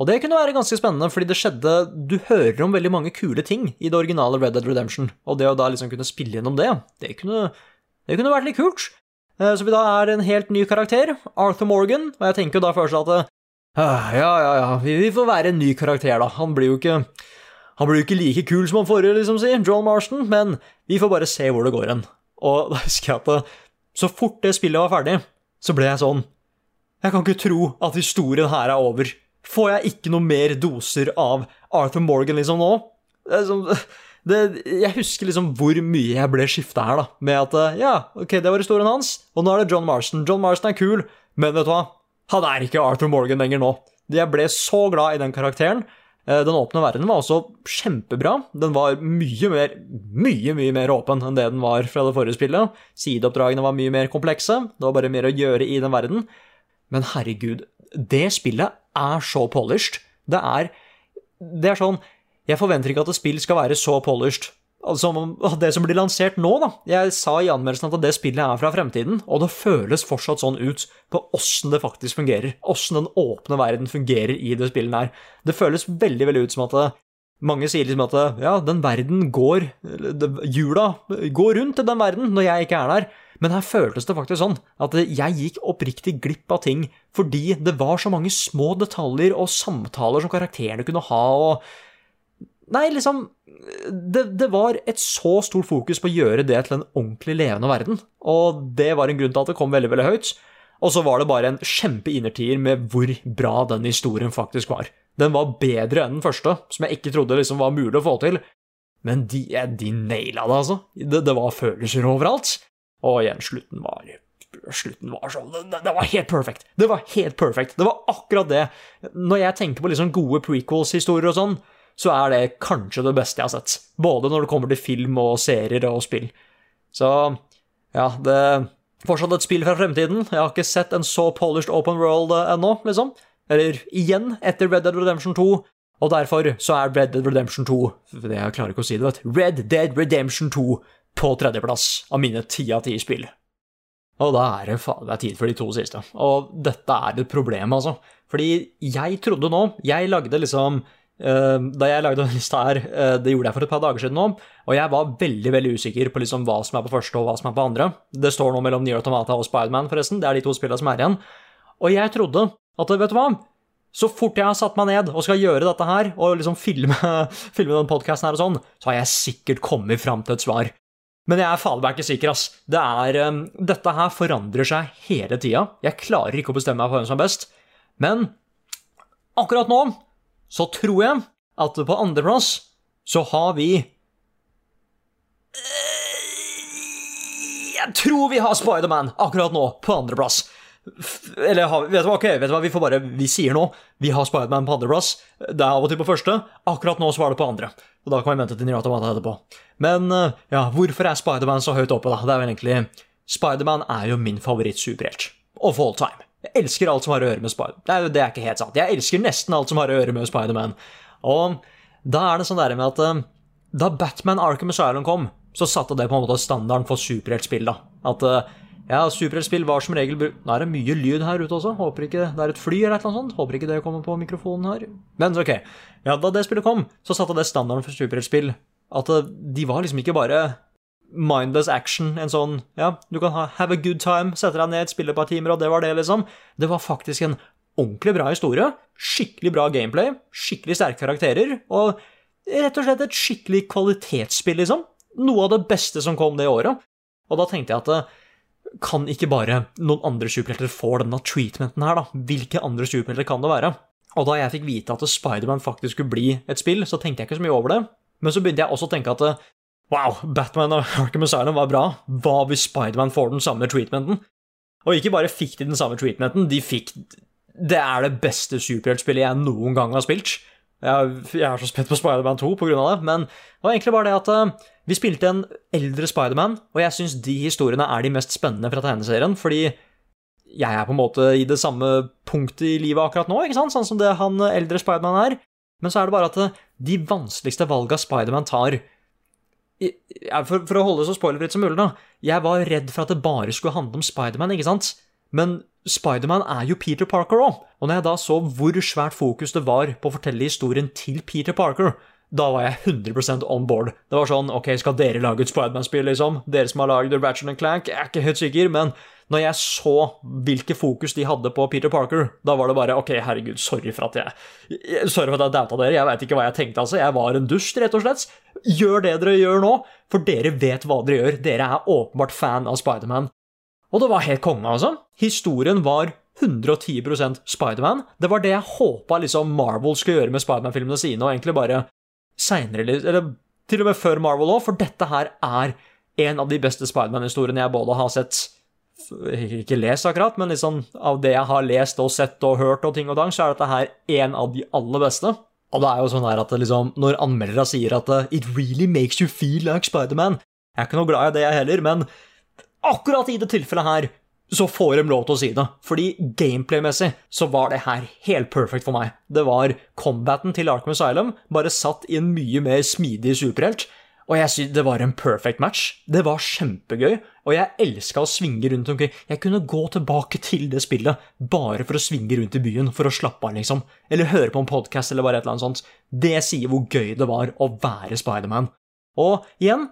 Og det kunne være ganske spennende, fordi det skjedde Du hører om veldig mange kule ting i det originale Red Dead Redemption, og det å da liksom kunne spille gjennom det, det kunne, det kunne vært litt kult. Eh, så vi da er en helt ny karakter, Arthur Morgan, og jeg tenker jo da først at ja, ja, ja, vi får være en ny karakter, da. Han blir jo ikke han blir jo ikke like kul som han forrige, liksom, si, Joel Marston, men vi får bare se hvor det går hen. Og da husker jeg at så fort det spillet var ferdig, så ble jeg sånn Jeg kan ikke tro at historien her er over. Får jeg ikke noe mer doser av Arthur Morgan liksom nå? Det, det, jeg husker liksom hvor mye jeg ble skifta her, da. Med at ja, ok, det var historien hans, og nå er det John Marston. John Marston er kul, men vet du hva? Han er ikke Arthur Morgan lenger nå. Jeg ble så glad i den karakteren. Eh, den åpne verden var også kjempebra. Den var mye mer, mye, mye mer åpen enn det den var fra det forrige spillet. Sideoppdragene var mye mer komplekse. Det var bare mer å gjøre i den verden. Men herregud, det spillet er så polished. Det er, det er sånn Jeg forventer ikke at et spill skal være så polished. Altså, det som blir lansert nå, da. Jeg sa i anmeldelsen at det spillet er fra fremtiden, og det føles fortsatt sånn ut på åssen det faktisk fungerer. Åssen den åpne verden fungerer i det spillet her. Det føles veldig, veldig ut som at det, mange sier liksom at ja, den verden går Hjula går rundt i den verden når jeg ikke er der. Men her føltes det faktisk sånn at jeg gikk oppriktig glipp av ting fordi det var så mange små detaljer og samtaler som karakterene kunne ha, og Nei, liksom det, det, var et så stort fokus på å gjøre det til en ordentlig levende verden, og det var en grunn til at det kom veldig, veldig høyt. Og så var det bare en kjempeinnertier med hvor bra den historien faktisk var. Den var bedre enn den første, som jeg ikke trodde liksom var mulig å få til. Men de, de naila det, altså. Det, det var følelser overalt. Og igjen, slutten var Slutten var sånn det, det, var helt perfekt! Det var helt perfekt! Det var akkurat det. Når jeg tenker på liksom gode prequels-historier og sånn, så er det kanskje det beste jeg har sett. Både når det kommer til film og serier og spill. Så ja, det er Fortsatt et spill fra fremtiden. Jeg har ikke sett en så polished open world ennå, liksom. eller igjen, etter Red Dead Redemption 2, og derfor så er Red Dead Redemption 2 det Jeg klarer ikke å si det, vet du. Red Dead Redemption 2 på tredjeplass av mine ti av ti spill. Og da er det faen det tid for de to siste. Og dette er et problem, altså. Fordi jeg trodde nå Jeg lagde liksom eh, Da jeg lagde denne lista her, eh, det gjorde jeg for et par dager siden nå, og jeg var veldig veldig usikker på liksom hva som er på første og hva som er på andre. Det står nå mellom Nier Automata og Spiderman, forresten. Det er de to spillene som er igjen. Og jeg trodde at, vet du hva, så fort jeg har satt meg ned og skal gjøre dette her, og liksom filme, filme den podkasten her og sånn, så har jeg sikkert kommet fram til et svar. Men jeg er fader ikke sikker, ass. Det er, um, dette her forandrer seg hele tida. Jeg klarer ikke å bestemme meg for hvem som er best. Men akkurat nå så tror jeg at på andreplass så har vi Jeg tror vi har Spiderman akkurat nå på andreplass. Eller vet du hva, ok, vet du hva, vi får bare Vi sier nå vi har Spiderman på andreplass. Det er av og til på første. Akkurat nå så var det på andre. Og da kan vi vente til Nirata Mata etterpå. Men eh, ja, hvorfor er Spiderman så høyt oppe, da? Det er vel egentlig Spiderman er jo min favoritt-superhelt. Of all time. Jeg elsker alt som har å gjøre med Spider... Det er, det er ikke helt sant. Jeg elsker nesten alt som har å gjøre med Spiderman. Og da er det sånn der med at eh, da Batman Arkham Asylum kom, så satte det på en måte standarden for superheltspill, da. At eh, ja, superheltspill var som regel Nå er det mye lyd her ute også. Håper ikke det er et fly eller noe sånt. Håper ikke det kommer på mikrofonen her. Men ok. Ja, da det spillet kom, så satte det standarden for superheltspill. At eh, de var liksom ikke bare mindless action, en sånn Ja, du kan ha have a good time, sette deg ned, spille et par timer, og det var det, liksom. Det var faktisk en ordentlig bra historie. Skikkelig bra gameplay. Skikkelig sterke karakterer. Og rett og slett et skikkelig kvalitetsspill, liksom. Noe av det beste som kom det året. Og da tenkte jeg at eh, kan ikke bare noen andre superhelter få denne treatmenten her, da? Hvilke andre superhelter kan det være? Og da jeg fikk vite at Spiderman faktisk skulle bli et spill, så tenkte jeg ikke så mye over det. Men så begynte jeg også å tenke at eh, wow, Batman og Arkham Asylum var bra. Hva hvis Spiderman får den samme treatmenten? Og ikke bare fikk de den samme treatmenten, de fikk Det er det beste superheltspillet jeg noen gang har spilt. Jeg, er så spent på Spiderman 2 på grunn av det, men det var egentlig bare det at eh, vi spilte en eldre Spiderman, og jeg syns de historiene er de mest spennende fra tegneserien, fordi jeg er på en måte i det samme punktet i livet akkurat nå, ikke sant? sånn som det han eldre Spiderman er. Men så er det bare at eh, de vanskeligste valga Spiderman tar for, for å holde det så spoilerfritt som mulig, da. Jeg var redd for at det bare skulle handle om Spiderman, ikke sant? Men Spiderman er jo Peter Parker òg. Og når jeg da så hvor svært fokus det var på å fortelle historien til Peter Parker, da var jeg 100% on board. Det var sånn OK, skal dere lage et Spiderman-spill, liksom? Dere som har lagd Ratchet Clank? Jeg er ikke helt sikker, men når jeg så hvilke fokus de hadde på Peter Parker, da var det bare OK, herregud, sorry for at jeg- Sorry for at jeg dauta dere, jeg veit ikke hva jeg tenkte, altså. Jeg var en dust, rett og slett. Gjør det dere gjør nå, for dere vet hva dere gjør. Dere er åpenbart fan av Spiderman. Og det var helt konge, altså. Historien var 110% Spiderman. Det var det jeg håpa liksom Marvel skulle gjøre med Spiderman-filmene sine, og egentlig bare seinere, eller til og med før Marvel òg, for dette her er en av de beste Spiderman-historiene jeg både har sett Ikke lest, akkurat, men liksom av det jeg har lest og sett og hørt og ting og tang, så er dette her en av de aller beste. Og det er jo sånn her at liksom, når anmeldere sier at uh, It really makes you feel like Spiderman Jeg er ikke noe glad i det, jeg heller, men akkurat i det tilfellet her så får de lov til å si det. Fordi gameplay-messig så var det her helt perfect for meg. Det var combaten til Arkham Asylum, bare satt i en mye mer smidig superhelt. Og jeg synes det var en perfect match. Det var kjempegøy, og jeg elska å svinge rundt omkring. Jeg kunne gå tilbake til det spillet bare for å svinge rundt i byen, for å slappe av, liksom. Eller høre på en podkast eller bare et eller annet sånt. Det sier hvor gøy det var å være Spiderman. Og igjen,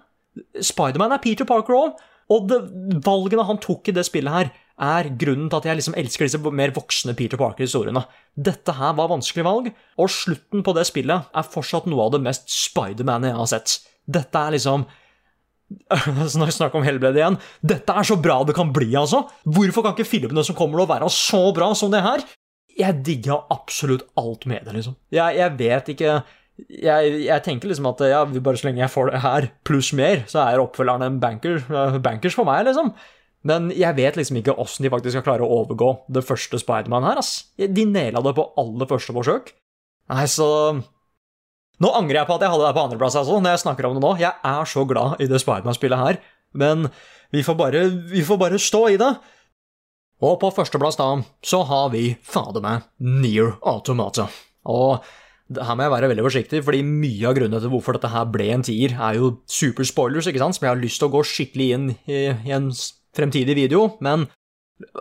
Spiderman er Peter Parker òg. Og det, valgene han tok i det spillet her, er grunnen til at jeg liksom elsker disse mer voksne Peter Parker-historiene. Dette her var vanskelige valg, og slutten på det spillet er fortsatt noe av det mest Spiderman jeg har sett. Dette er liksom Snakk om helbred igjen. Dette er så bra det kan bli, altså! Hvorfor kan ikke filmene som kommer, nå være så bra som det her? Jeg digga absolutt alt med det, liksom. Jeg, jeg vet ikke jeg, jeg tenker liksom at ja, bare så lenge jeg får det her pluss mer, så er oppfølgeren en banker, eh, bankers for meg, liksom. Men jeg vet liksom ikke åssen de faktisk skal klare å overgå det første Spiderman her, ass. De naila det på aller første forsøk. Nei, så Nå angrer jeg på at jeg hadde det på andreplass, altså, når jeg snakker om det nå. Jeg er så glad i det Spiderman-spillet her, men vi får, bare, vi får bare stå i det. Og på førsteplass da, så har vi fader meg Near Automata. Og her må jeg være veldig forsiktig, fordi mye av grunnen til hvorfor dette her ble en tier, er jo super spoilers, ikke sant, som jeg har lyst til å gå skikkelig inn i, i en fremtidig video, men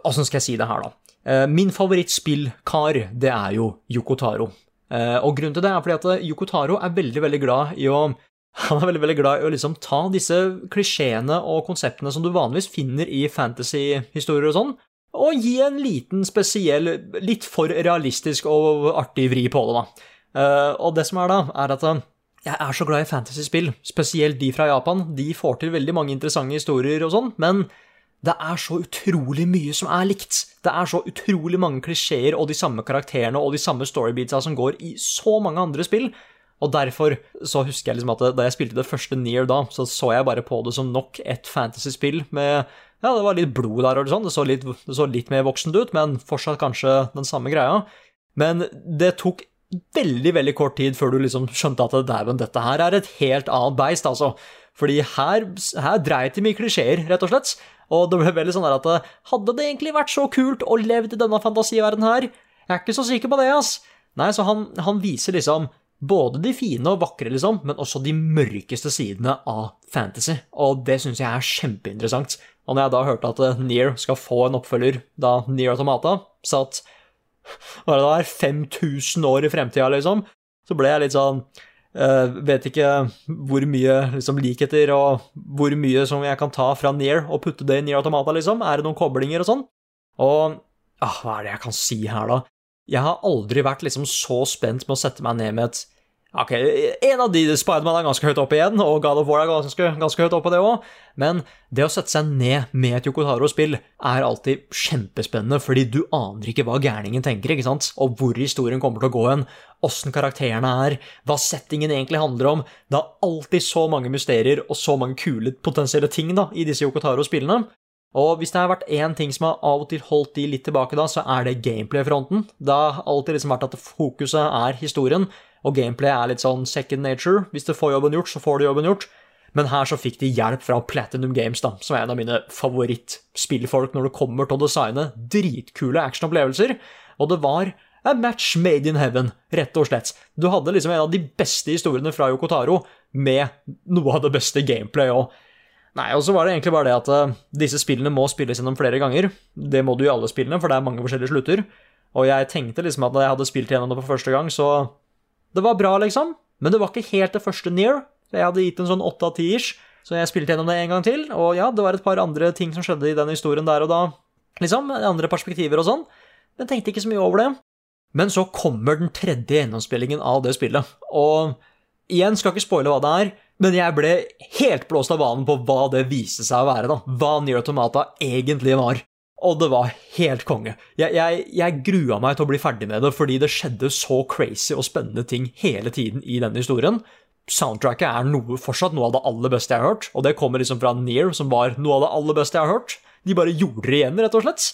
åssen skal jeg si det her, da? Eh, Min favorittspillkar, det er jo Yoko Taro. Eh, Og grunnen til det er fordi at eh, Yoko Taro er veldig, veldig glad i å han er veldig veldig glad i å liksom ta disse klisjeene og konseptene som du vanligvis finner i fantasy-historier og sånn, og gi en liten spesiell, litt for realistisk og artig vri på det, da. Eh, og det som er da, er at jeg er så glad i fantasyspill, spesielt de fra Japan. De får til veldig mange interessante historier og sånn, men det er så utrolig mye som er likt. Det er så utrolig mange klisjeer og de samme karakterene og de samme storybeatsa som går i så mange andre spill. Og derfor så husker jeg liksom at da jeg spilte det første Near da, så så jeg bare på det som nok et fantasyspill med Ja, det var litt blod der og sånn, det så det så litt mer voksent ut, men fortsatt kanskje den samme greia. Men det tok veldig, veldig kort tid før du liksom skjønte at dæven, dette her er et helt annet beist, altså. Fordi her, her dreit de mye klisjeer, rett og slett. Og det ble veldig sånn at hadde det egentlig vært så kult å levd i denne fantasiverdenen her? Jeg er ikke så sikker på det, ass. Nei, så han, han viser liksom både de fine og vakre, liksom, men også de mørkeste sidene av fantasy. Og det syns jeg er kjempeinteressant. Og når jeg da hørte at Near skal få en oppfølger, da Near Automata, satt hva det der, 5000 år i fremtida, liksom, så ble jeg litt sånn eh, Vet ikke hvor mye liksom, likheter og hvor mye som jeg kan ta fra Near og putte det i Near Automata, liksom. Er det noen koblinger og sånn? Og ah, hva er det jeg kan si her, da? Jeg har aldri vært liksom så spent med å sette meg ned med et Ok, en av de Spiderman er ganske høyt oppe igjen, og God of War er ganske, ganske høyt oppe, det òg. Men det å sette seg ned med et Yokotaro-spill er alltid kjempespennende, fordi du aner ikke hva gærningen tenker, ikke sant? Og hvor historien kommer til å gå hen, åssen karakterene er, hva settingen egentlig handler om. Det er alltid så mange mysterier og så mange kule potensielle ting da, i disse Yokotaro-spillene. Og hvis det har vært én ting som har av og til holdt de litt tilbake, da, så er det gameplay-fronten. Det har alltid liksom vært at fokuset er historien, og gameplay er litt sånn second nature. Hvis du får jobben gjort, så får du jobben gjort. Men her så fikk de hjelp fra Platinum Games, da, som er en av mine favorittspillfolk når det kommer til å designe dritkule actionopplevelser. Og det var a match made in heaven, rett og slett. Du hadde liksom en av de beste historiene fra Yokotaro med noe av det beste gameplay òg. Nei, og så var det egentlig bare det at eh, disse spillene må spilles gjennom flere ganger. Det må du i alle spillene, for det er mange forskjellige slutter. Og jeg tenkte liksom at da jeg hadde spilt gjennom det for første gang, så Det var bra, liksom. Men det var ikke helt det første Near. Jeg hadde gitt en sånn åtte av ti-ish, så jeg spilte gjennom det en gang til. Og ja, det var et par andre ting som skjedde i den historien der og da, liksom. Andre perspektiver og sånn. Men tenkte ikke så mye over det. Men så kommer den tredje gjennomspillingen av det spillet. Og igjen, skal ikke spoile hva det er, men jeg ble helt blåst av banen på hva det viste seg å være, da. Hva Nier Automata egentlig var. Og det var helt konge. Jeg, jeg, jeg grua meg til å bli ferdig med det, fordi det skjedde så crazy og spennende ting hele tiden i denne historien. Soundtracket er noe, fortsatt noe av det aller beste jeg har hørt, og det kommer liksom fra Near, som var noe av det aller beste jeg har hørt. De bare gjorde det igjen, rett og slett.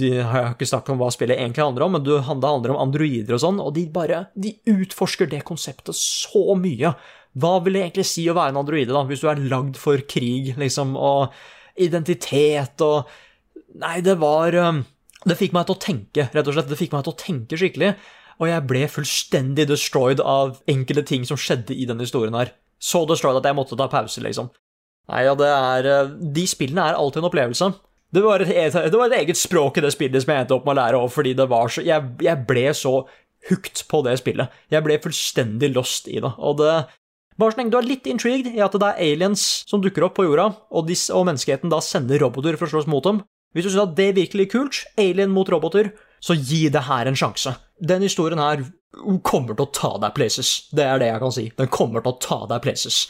De har ikke snakket om hva spillet egentlig handler om, men det handler om androider og sånn, og de bare de utforsker det konseptet så mye. Hva vil det egentlig si å være en androide, da, hvis du er lagd for krig, liksom, og identitet og Nei, det var um, Det fikk meg til å tenke, rett og slett. Det fikk meg til å tenke skikkelig. Og jeg ble fullstendig destroyed av enkelte ting som skjedde i denne historien her. Så destroyed at jeg måtte ta pause, liksom. Nei, ja, det er uh, De spillene er alltid en opplevelse. Det var, et, det var et eget språk i det spillet som jeg endte opp med å lære òg, fordi det var så jeg, jeg ble så hooked på det spillet. Jeg ble fullstendig lost i det. Og det bare så lenge du er litt intrigued i at det er aliens som dukker opp på jorda, og, de, og menneskeheten da sender roboter for å slåss mot dem Hvis du syns at det er virkelig kult, alien mot roboter, så gi det her en sjanse. Den historien her kommer til å ta deg places. Det er det jeg kan si. Den kommer til å ta deg places.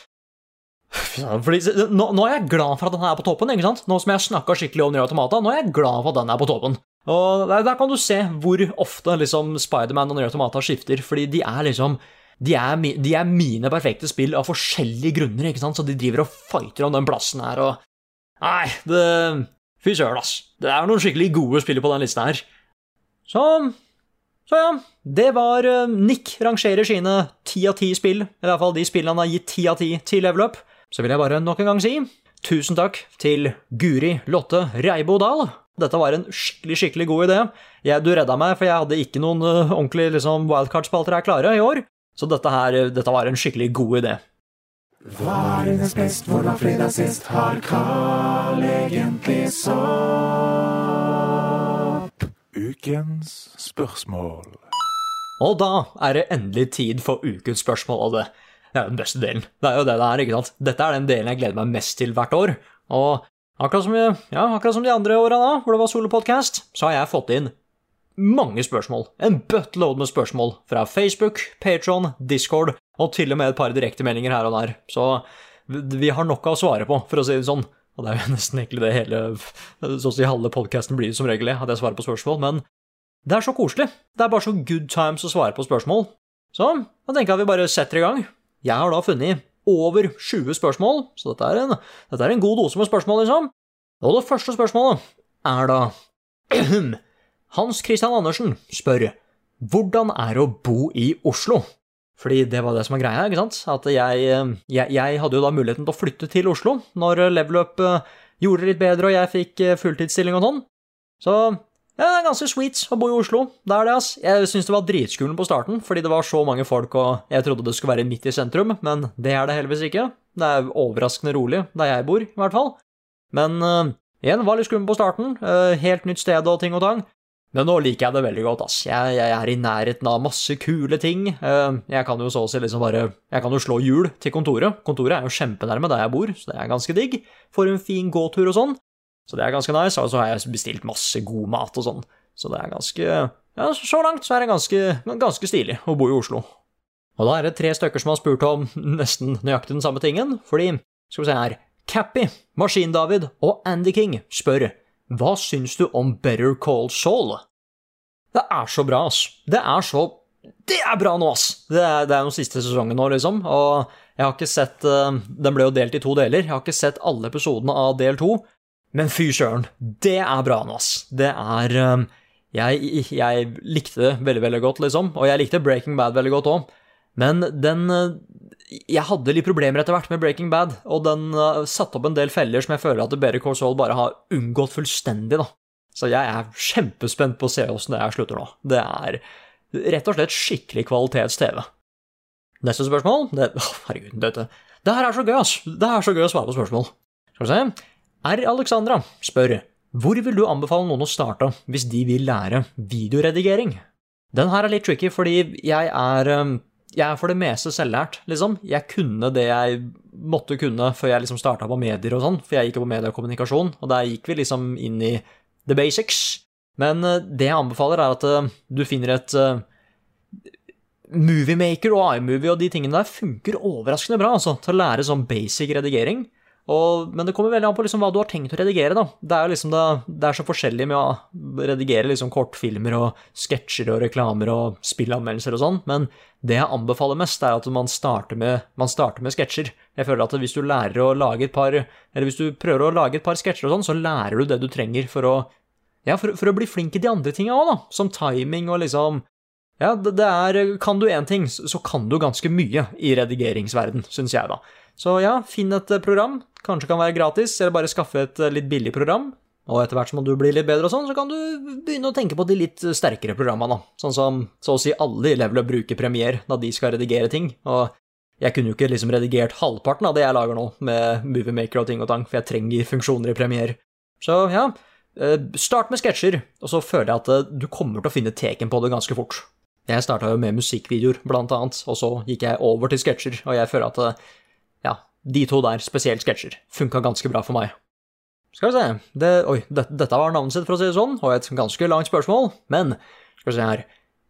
Fordi, nå, nå, er jeg glad for at den her er på toppen, ikke sant? Nå som jeg snakka skikkelig om Nier Automata, nå er jeg glad for at den er på toppen. Og der, der kan du se hvor ofte liksom Spiderman og Nier Automata skifter, fordi de er liksom de er, de er, mine perfekte spill av forskjellige grunner, ikke sant? så de driver og fighter om den plassen her, og Nei, det Fy søren, ass. Det er noen skikkelig gode spillere på den lista her. Så Så ja. Det var uh, Nick rangerer sine ti av ti spill, i hvert fall de spillene han har gitt ti av ti til level up. Så vil jeg bare nok en gang si tusen takk til Guri Lotte Reibo Dahl. Dette var en skikkelig, skikkelig god idé. Jeg, du redda meg, for jeg hadde ikke noen uh, ordentlige liksom, wildcard-spalter her klare i år. Så dette her, uh, dette var en skikkelig god idé. Varenes best, hvor var fredag sist? Har Carl egentlig sopp? Ukens spørsmål. Og da er det endelig tid for ukens spørsmål, og det, er jo den beste delen. Det er jo det det er, ikke sant? Dette er den delen jeg gleder meg mest til hvert år. Og akkurat som, ja, akkurat som de andre åra da, hvor det var solopodcast, så har jeg fått inn mange spørsmål. En buttload med spørsmål fra Facebook, Patron, Discord og til og med et par direktemeldinger her og der. Så vi- har nok å svare på, for å si det sånn. Og det er jo nesten egentlig det hele Så å si halve podkasten blir som regel, at jeg svarer på spørsmål. Men det er så koselig. Det er bare så good times å svare på spørsmål. Så da tenker jeg at vi bare setter i gang. Jeg har da funnet over 20 spørsmål, så dette er en, dette er en god dose med spørsmål, liksom. Og det første spørsmålet er da Hans Christian Andersen spør hvordan er det å bo i Oslo? Fordi det var det som var greia, ikke sant? At jeg, eh, jeg, jeg hadde jo da muligheten til å flytte til Oslo når Level Up eh, gjorde det litt bedre og jeg fikk eh, fulltidsstilling og sånn. Så ja, det er ganske sweet å bo i Oslo. Det er det, ass. Jeg syns det var dritskummelt på starten, fordi det var så mange folk, og jeg trodde det skulle være midt i sentrum, men det er det heldigvis ikke. Det er overraskende rolig der jeg bor, i hvert fall. Men uh, igjen, var litt skummelt på starten. Uh, helt nytt sted og ting og tang. Men nå liker jeg det veldig godt, ass. Jeg, jeg er i nærheten av masse kule ting. Eh, jeg kan jo så å si liksom bare Jeg kan jo slå hjul til kontoret. Kontoret er jo kjempenærme der jeg bor, så det er ganske digg. Får en fin gåtur og sånn. Så det er ganske nice. Og så har jeg bestilt masse god mat og sånn. Så det er ganske Ja, så langt så er det ganske, ganske stilig å bo i Oslo. Og da er det tre stykker som har spurt om nesten nøyaktig den samme tingen, fordi Skal vi se her Cappy, Maskin-David og Andy King spør hva syns du om Better Call Saul? Det er så bra, ass. Det er så Det er bra nå, ass! Det er, det er den siste sesongen nå, liksom, og jeg har ikke sett eh, Den ble jo delt i to deler. Jeg har ikke sett alle episodene av del to, men fy søren, det er bra nå, ass. Det er eh, jeg, jeg likte det veldig, veldig godt, liksom, og jeg likte Breaking Bad veldig godt òg, men den eh, jeg hadde litt problemer etter hvert med Breaking Bad, og den uh, satte opp en del feller som jeg føler at Better Call Saul bare har unngått fullstendig, da. Så jeg er kjempespent på å se åssen det her slutter nå. Det er rett og slett skikkelig kvalitets-TV. Neste spørsmål det, å, Herregud, dette Det her er så gøy, ass! Det er så gøy å svare på spørsmål. Skal vi se. R. Alexandra spør hvor vil du anbefale noen å starte hvis de vil lære videoredigering? Den her er litt tricky, fordi jeg er um, jeg er for det meste selvlært, liksom. Jeg kunne det jeg måtte kunne før jeg liksom starta på medier og sånn, for jeg gikk jo på medier og kommunikasjon, og der gikk vi liksom inn i the basics. Men eh, det jeg anbefaler, er at eh, du finner et uh, Moviemaker og iMovie og de tingene der funker overraskende bra, altså, til å lære sånn basic redigering. Og, men det kommer veldig an på liksom hva du har tenkt å redigere, da. Det er jo liksom det, det er så forskjellig med å redigere liksom kortfilmer og sketsjer og reklamer og spillanmeldelser og sånn, men det jeg anbefaler mest, er at man starter med, man med sketsjer. Jeg føler at hvis du lærer å lage et par Eller hvis du prøver å lage et par sketsjer og sånn, så lærer du det du trenger for å Ja, for, for å bli flink i de andre tinga òg, da. Som timing og liksom ja, det, er Kan du én ting, så kan du ganske mye i redigeringsverden, syns jeg, da. Så ja, finn et program. Kanskje kan være gratis, eller bare skaffe et eh, litt billig program. Og etter hvert som du blir litt bedre og sånn, så kan du begynne å tenke på de litt sterkere programmene. Sånn som så å si alle i Level Up bruker Premiere når de skal redigere ting. Og jeg kunne jo ikke liksom redigert halvparten av det jeg lager nå, med Moviemaker og ting og tang, for jeg trenger funksjoner i Premiere. Så ja, eh, start med sketsjer, og så føler jeg at eh, du kommer til å finne teken på det ganske fort. Jeg starta jo med musikkvideoer, blant annet, og så gikk jeg over til sketsjer, og jeg føler at eh, de to der, spesielt sketsjer, funka ganske bra for meg. Skal vi se det, Oi, det, dette var navnet sitt, for å si det sånn, og et ganske langt spørsmål, men skal vi se her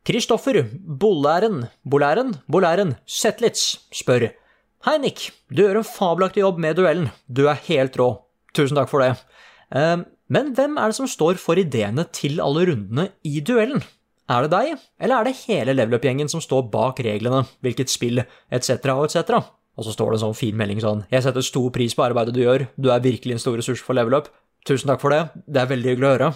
Kristoffer Bollæren Bollæren Bollæren Zetlitz spør Hei, Nick. Du gjør en fabelaktig jobb med duellen. Du er helt rå. Tusen takk for det. Eh, men hvem er det som står for ideene til alle rundene i duellen? Er det deg, eller er det hele level up-gjengen som står bak reglene, hvilket spill, etc., etc.? Og så står det en sånn fin melding sånn Jeg setter stor pris på arbeidet du gjør, du er virkelig en stor ressurs for level up. Tusen takk for det, det er veldig hyggelig å høre.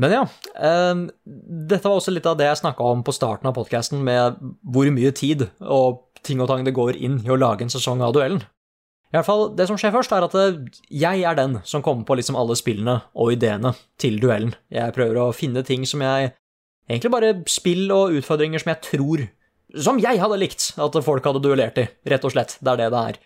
Men ja, eh, dette var også litt av det jeg snakka om på starten av podkasten, med hvor mye tid og ting og tang det går inn i å lage en sesong av duellen. I hvert fall, Det som skjer først, er at eh, jeg er den som kommer på liksom alle spillene og ideene til duellen. Jeg prøver å finne ting som jeg Egentlig bare spill og utfordringer som jeg tror Som jeg hadde likt at folk hadde duellert i, rett og slett. Det er det det er.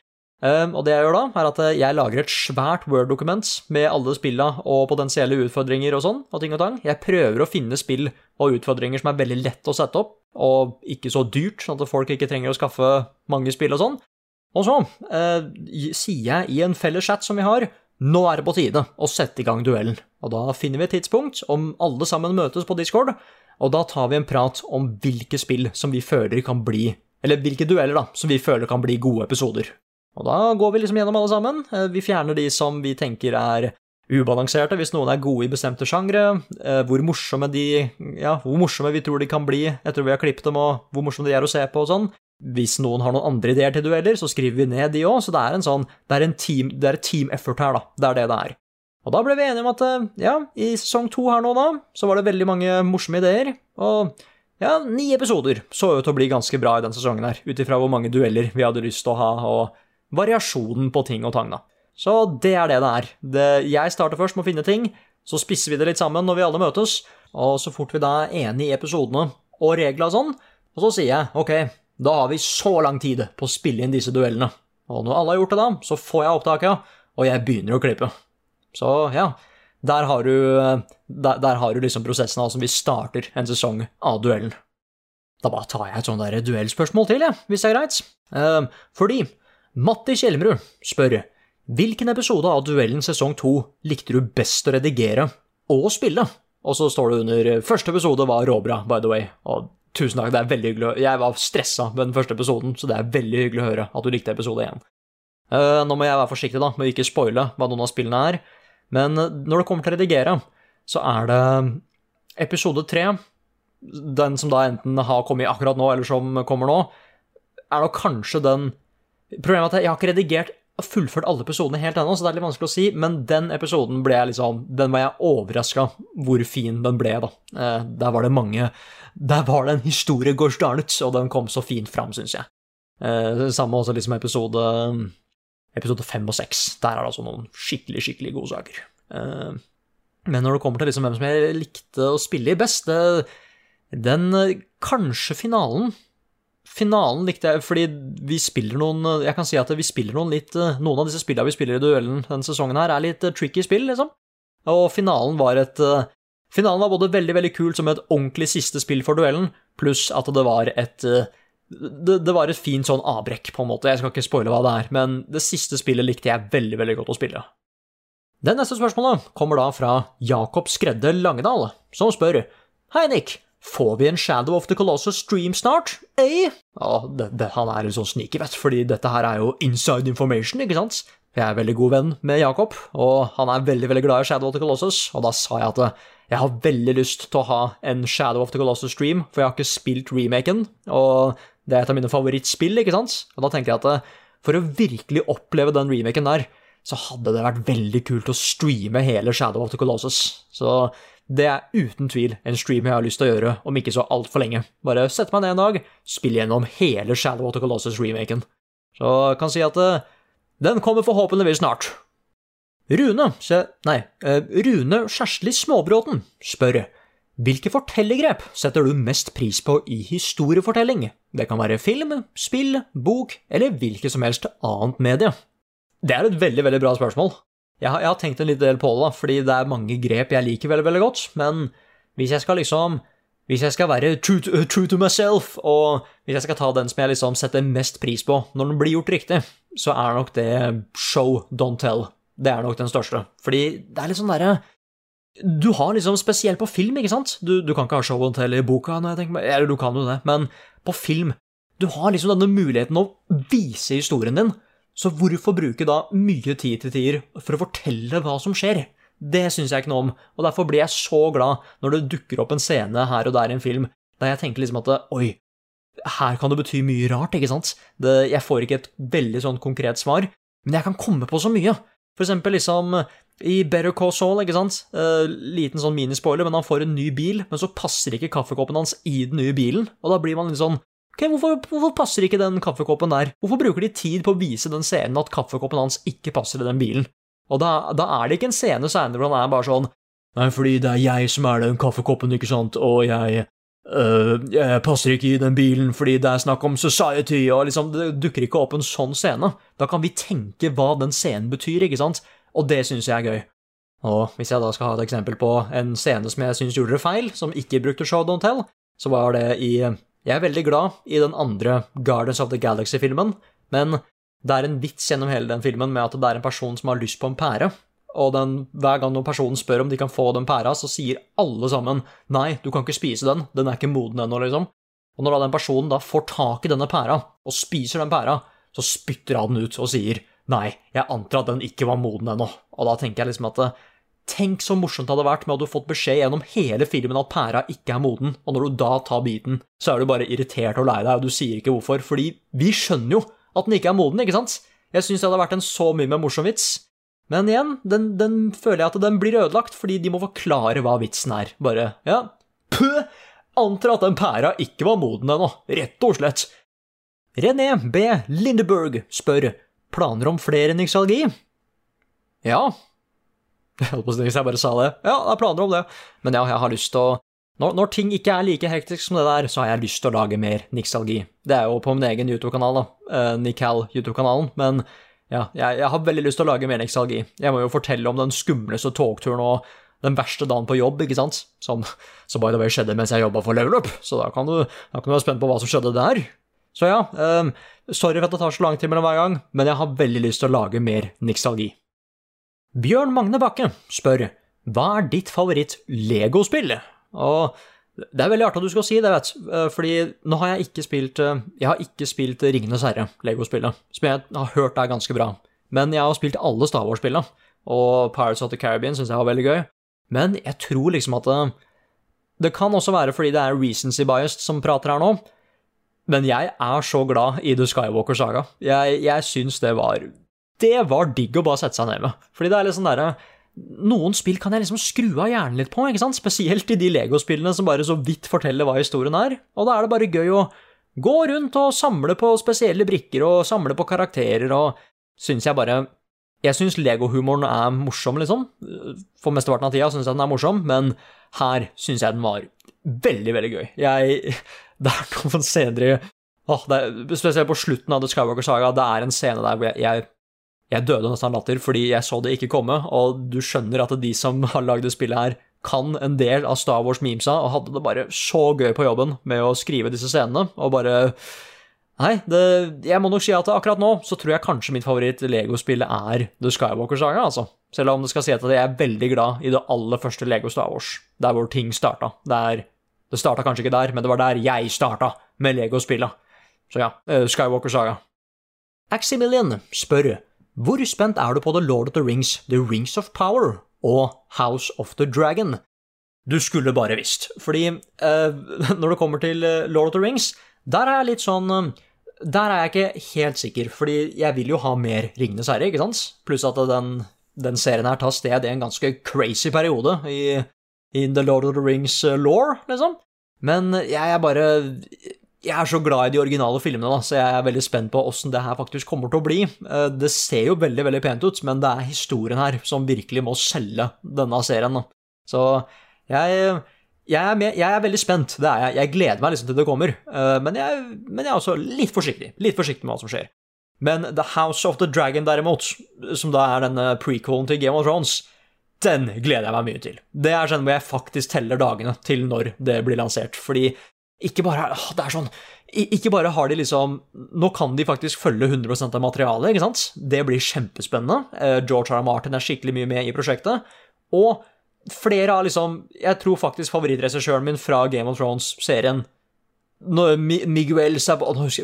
Um, og det jeg gjør da, er at eh, jeg lager et svært Word-dokument med alle spilla og potensielle utfordringer og sånn, og ting og tang. Jeg prøver å finne spill og utfordringer som er veldig lett å sette opp, og ikke så dyrt, sånn at folk ikke trenger å skaffe mange spill og sånn. Og så eh, sier jeg i en felles chat som vi har, nå er det på tide å sette i gang duellen. Og da finner vi et tidspunkt om alle sammen møtes på Discord, og da tar vi en prat om hvilke spill som vi føler kan bli Eller hvilke dueller, da, som vi føler kan bli gode episoder. Og da går vi liksom gjennom alle sammen. Eh, Vi fjerner de som vi tenker er ubalanserte, hvis noen er gode i bestemte sjangre, eh, hvor morsomme de Ja, hvor morsomme vi tror de kan bli etter vi har klippet dem, og hvor morsomme de er å se på og sånn. Hvis noen har noen andre ideer til dueller, så skriver vi ned de òg, så det er en sånn Det er, en team, det er team effort her, da. Det er det det er. Og da ble vi enige om at eh, ja, i sesong to her nå, da, så var det veldig mange morsomme ideer, og ja, ni episoder så ut til å bli ganske bra i den sesongen her, ut ifra hvor mange dueller vi hadde lyst til å ha, og variasjonen på ting og tang, da. Så det er det det er. Det, jeg starter først med å finne ting, så spisser vi det litt sammen når vi alle møtes, og så fort vi da er enige i episodene og regler og sånn, og så sier jeg ok, da har vi så lang tid på å spille inn disse duellene. Og når alle har gjort det, da, så får jeg opptaket, og jeg begynner å klippe. Så ja, der har du, der, der har du liksom prosessen som vi starter en sesong av duellen. Da bare tar jeg et sånt der duellspørsmål til, jeg, hvis det er greit. Eh, fordi Matti Kjelmerud spør hvilken episode av Duellen sesong 2 likte du best å redigere og spille? Og så står det under første episode var råbra, by the way. Og tusen takk, det er veldig hyggelig. Jeg var stressa med den første episoden, så det er veldig hyggelig å høre at du likte episode 1. Eh, nå må jeg være forsiktig da, med å ikke spoile hva noen av spillene er, men når det kommer til å redigere, så er det episode 3, den som da enten har kommet akkurat nå, eller som kommer nå, er nok kanskje den Problemet er at jeg har ikke redigert fullført alle episodene helt ennå, så det er litt vanskelig å si, men den episoden ble jeg liksom Den var jeg overraska hvor fin den ble, da. Eh, Der var det mange Der var det en historie it, og den kom så fint fram, syns jeg. Eh, Samme også liksom episode Episode fem og seks. Der er det altså noen skikkelig, skikkelig gode saker. Eh, Men når det kommer til liksom hvem som jeg likte å spille i best, det, den eh, Kanskje finalen Finalen likte jeg fordi vi spiller noen Jeg kan si at vi spiller noen litt Noen av disse spillene vi spiller i duellen denne sesongen her, er litt eh, tricky spill, liksom. Og finalen var et eh, Finalen var både veldig, veldig kult som et ordentlig siste spill for duellen, pluss at det var et eh, det, det var et fint sånn avbrekk, på en måte. Jeg skal ikke spoile hva det er, men det siste spillet likte jeg veldig, veldig godt å spille. Det neste spørsmålet kommer da fra Jakob Skredde Langedal, som spør Hei, Nick. Får vi en Shadow of the Colossus stream snart? Eh? Ja, det, det, han er en sånn sneaky, vet fordi dette her er jo inside information, ikke sant? Jeg er veldig god venn med Jakob, og han er veldig veldig glad i Shadow of the Colossus, og da sa jeg at jeg har veldig lyst til å ha en Shadow of the Colossus-stream, for jeg har ikke spilt remaken, og det er et av mine favorittspill, ikke sant? Og da tenker jeg at eh, for å virkelig oppleve den remaken der, så hadde det vært veldig kult å streame hele Shadow of the Colossus. Så det er uten tvil en stream jeg har lyst til å gjøre om ikke så altfor lenge. Bare sette meg ned en dag, spille gjennom hele Shadow of the Colossus-remaken. Så jeg kan si at eh, den kommer forhåpentligvis snart. Rune, se, nei, eh, Rune Kjersli Småbråten spør hvilke fortellergrep setter du mest pris på i historiefortelling? Det kan være film, spill, bok eller hvilket som helst annet medie. Det er et veldig, veldig bra spørsmål. Jeg har, jeg har tenkt en liten del på det, da, fordi det er mange grep jeg liker veldig, veldig godt, men hvis jeg skal liksom Hvis jeg skal være true to, true to myself, og hvis jeg skal ta den som jeg liksom setter mest pris på når den blir gjort riktig, så er nok det show, don't tell. Det er nok den største. Fordi det er litt sånn derre Du har liksom spesielt på film, ikke sant? Du, du kan ikke ha show and tell i boka, tenker eller du kan jo det, men på film Du har liksom denne muligheten å vise historien din. Så hvorfor bruke da mye tid til tider for å fortelle hva som skjer? Det syns jeg ikke noe om, og derfor blir jeg så glad når det dukker opp en scene her og der i en film der jeg tenker liksom at oi, her kan det bety mye rart, ikke sant? Det, jeg får ikke et veldig sånn konkret svar, men jeg kan komme på så mye. For eksempel liksom i Better Call Saul, ikke sant? uh, liten sånn minispoiler, men han får en ny bil, men så passer ikke kaffekoppen hans i den nye bilen, og da blir man litt sånn Ok, hvorfor, hvorfor passer ikke den kaffekoppen der? Hvorfor bruker de tid på å vise den scenen at kaffekoppen hans ikke passer i den bilen? Og da, da er det ikke en scene senere hvor han er bare sånn Nei, fordi det er jeg som er den kaffekoppen, ikke sant, og jeg øh, jeg passer ikke i den bilen fordi det er snakk om society, og liksom, det dukker ikke opp en sånn scene. Da kan vi tenke hva den scenen betyr, ikke sant? Og det syns jeg er gøy. Og hvis jeg da skal ha et eksempel på en scene som jeg syns gjorde det feil, som ikke brukte show don't tell, så var det i Jeg er veldig glad i den andre Guardians of the Galaxy-filmen, men det er en vits gjennom hele den filmen med at det er en person som har lyst på en pære. Og den, hver gang noen personen spør om de kan få den pæra, så sier alle sammen nei, du kan ikke spise den, den er ikke moden ennå, liksom. Og når da den personen da får tak i denne pæra, og spiser den pæra, så spytter han den ut og sier nei, jeg antar at den ikke var moden ennå. Og da tenker jeg liksom at Tenk så morsomt det hadde vært med at du fått beskjed gjennom hele filmen at pæra ikke er moden, og når du da tar biten, så er du bare irritert og lei deg, og du sier ikke hvorfor, fordi vi skjønner jo at den ikke er moden, ikke sant? Jeg syns det hadde vært en så mye mer morsom vits. Men igjen, den, den føler jeg at den blir ødelagt, fordi de må forklare hva vitsen er. Bare, ja, pø, antar at den pæra ikke var moden ennå, rett og slett. René B. Lindeberg spør planer om flere nyksalgi? Ja, jeg holdt på å si hvis jeg bare sa det. Ja, jeg har planer om det. Men ja, jeg har lyst til å når, når ting ikke er like hektisk som det der, så har jeg lyst til å lage mer nyksalgi. Det er jo på min egen YouTube-kanal, da. Uh, Nical YouTube-kanalen. Men ja, jeg, jeg, har veldig lyst til å lage mer nyksalgi. Jeg må jo fortelle om den skumleste togturen og den verste dagen på jobb, ikke sant? Som, som by the way skjedde mens jeg jobba for Level Up, så da kan, du, da kan du være spent på hva som skjedde der. Så ja, um, sorry for at det tar så lang tid mellom hver gang, men jeg har veldig lyst til å lage mer Nixalgi. Bjørn Magne Bakke spør hva er ditt favoritt-legospill? Og det er veldig artig at du skal si det, vet fordi nå har jeg ikke spilt Jeg har ikke spilt Ringenes herre, Lego-spillet, som jeg har hørt er ganske bra. Men jeg har spilt alle Star Wars-spillene, og Pirates of the Caribbean syns jeg var veldig gøy. Men jeg tror liksom at det, det kan også være fordi det er recency biased som prater her nå. Men jeg er så glad i The Skywalker Saga. Jeg, jeg syns det var det var digg å bare sette seg ned med. Fordi det er litt sånn derre Noen spill kan jeg liksom skru av hjernen litt på, ikke sant? spesielt i de Lego-spillene som bare så vidt forteller hva historien er. Og da er det bare gøy å gå rundt og samle på spesielle brikker og samle på karakterer og syns jeg bare Jeg syns Lego-humoren er morsom, liksom. For mesteparten av tida syns jeg den er morsom, men her syns jeg den var veldig, veldig gøy. Jeg Det er noen scener i Åh, er, spesielt på slutten av The Skywalker Saga, det er en scene der hvor jeg, jeg jeg døde nesten av latter fordi jeg så det ikke komme, og du skjønner at de som har lagd det spillet her, kan en del av Star Wars-memesa og hadde det bare så gøy på jobben med å skrive disse scenene, og bare Nei, det, jeg må nok si at akkurat nå så tror jeg kanskje mitt favoritt-legospillet er The Skywalker Saga, altså. Selv om det skal si at jeg er veldig glad i det aller første Lego Star Wars, der hvor ting starta. Der, det starta kanskje ikke der, men det var der jeg starta med Lego-spillet. Så ja, eh, Skywalker Saga. Aximilian spør hvor spent er du på The Lord of the Rings, The Rings of Power og House of the Dragon? Du skulle bare visst, fordi uh, når det kommer til eh, Lord of the Rings, der er jeg litt sånn Der er jeg ikke helt sikker, fordi jeg vil jo ha mer Ringenes herre, ikke sant? Pluss at den, den serien her tar sted i en ganske crazy periode i, i The Lord of the Rings eh, law, liksom. Men jeg er bare jeg er så glad i de originale filmene, da, så jeg er veldig spent på åssen det her faktisk kommer til å bli. Eh, det ser jo veldig veldig pent ut, men det er historien her som virkelig må selge denne serien. Da. Så jeg, jeg, er med, jeg, er veldig spent, det er jeg. Jeg gleder meg liksom til det kommer. Eh, men jeg, men jeg er også litt forsiktig. Litt forsiktig med hva som skjer. Men The House of the Dragon, derimot, som da er denne prequelen til Game of Thrones, den gleder jeg meg mye til. Det er sånn hvor jeg faktisk teller dagene til når det blir lansert. Fordi ikke bare, det er sånn, ikke bare har de liksom Nå kan de faktisk følge 100 av materialet, ikke sant? Det blir kjempespennende. Eh, George R. R. Martin er skikkelig mye med i prosjektet. Og flere av liksom Jeg tror faktisk favorittregissøren min fra Game of Thrones-serien Miguel,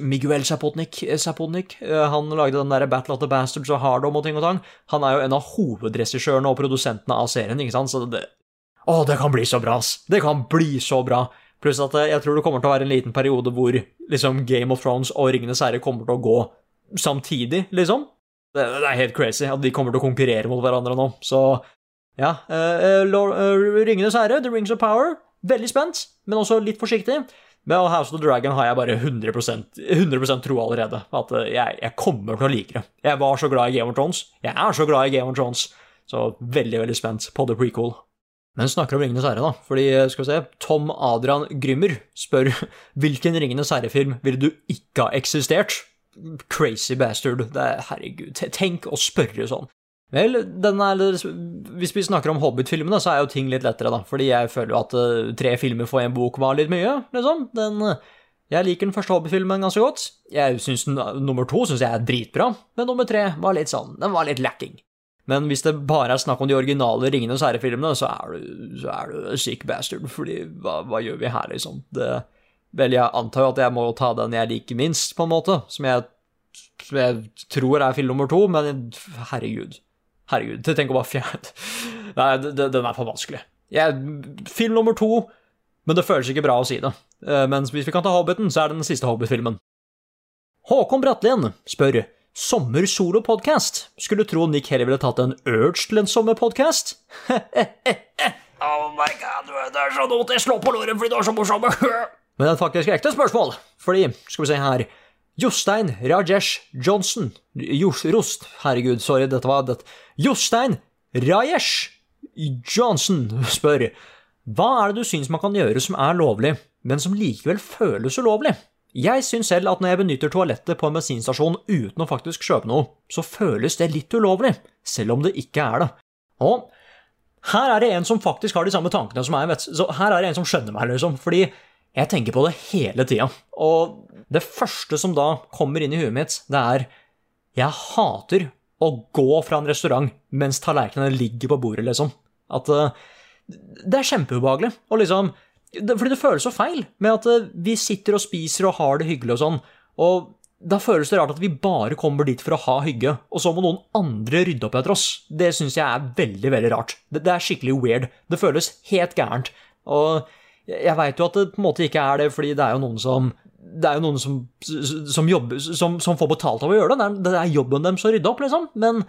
Miguel Sapotnik, Zapotnik, eh, han lagde den der Battle of the Bastards og Hardom og ting og tang. Han er jo en av hovedregissørene og produsentene av serien, ikke sant? Så det Å, det kan bli så bra, ass! Det kan bli så bra! Pluss at eh, jeg tror det kommer til å være en liten periode hvor liksom Game of Thrones og Ringenes herre kommer til å gå samtidig, liksom. Det, det, er helt crazy at de kommer til å konkurrere mot hverandre nå. Så ja. Uh, uh, Ringenes herre, The Rings of Power, veldig spent, men også litt forsiktig. Med House of the Dragon har jeg bare 100%, 100% tro allerede. At eh, jeg, jeg kommer til å like det. Jeg var så glad i Game of Thrones. Jeg er så glad i Game of Thrones. Så veldig, veldig spent på the prequel. Men snakker om Ringenes herre, da. Fordi, eh, skal vi se, Tom Adrian Grymmer spør hvilken Ringenes herre-film ville du ikke ha eksistert? Crazy bastard. Det er, herregud, tenk å spørre sånn. Vel, er, hvis vi snakker om Hobbit-filmene, så er jo ting litt lettere, da. Fordi jeg føler jo at eh, tre filmer for én bok var litt mye, liksom. Den, eh, jeg liker den første Hobbit-filmen ganske godt. Jeg synes den, Nummer to syns jeg er dritbra, men nummer tre var litt sånn Den var litt lacking. Men hvis det bare er snakk om de originale Ringenes herre-filmene, så er du, så er du sick bastard, fordi hva, hva gjør vi her, liksom? Det, vel, jeg antar jo at jeg må ta den jeg liker minst, på en måte, som jeg, som jeg tror er film nummer to, men herregud. Herregud, tenk å bare fjerne Nei, den er for vanskelig. Jeg, film nummer to, men det føles ikke bra å si det. Eh, Mens hvis vi kan ta Hobbiten, så er det den siste Hobbit-filmen. Håkon Bratlien spør sommer solopodkast. Skulle tro Nick heller ville tatt en Urge til en sommerpodkast. oh my god, det er så dumt. Jeg slår på låret fordi du er så morsom. Men det er faktisk ekte spørsmål. Fordi, skal vi se her Jostein Rajesh Johnson Rost, herregud, sorry, dette var det. Jostein Rajesh Johnson spør Hva er det du syns man kan gjøre som er lovlig, men som likevel føles ulovlig? Jeg syns selv at når jeg benytter toalettet på en bensinstasjon uten å faktisk kjøpe noe, så føles det litt ulovlig, selv om det ikke er det. Og her er det en som faktisk har de samme tankene som meg, vet. Så her er det en som skjønner meg, liksom. Fordi jeg tenker på det hele tida. Og det første som da kommer inn i huet mitt, det er Jeg hater å gå fra en restaurant mens tallerkenene ligger på bordet, liksom. At eh, Det er kjempeubehagelig. Og liksom Fordi det føles så feil med at eh, vi sitter og spiser og har det hyggelig og sånn. Og da føles det rart at vi bare kommer dit for å ha hygge, og så må noen andre rydde opp etter oss. Det syns jeg er veldig, veldig rart. Det, det er skikkelig weird. Det føles helt gærent. Og jeg veit jo at det på en måte ikke er det, fordi det er jo noen som det er jo noen som, som jobber som, som får betalt av å gjøre det. Det er, jobben deres å rydde opp, liksom. Men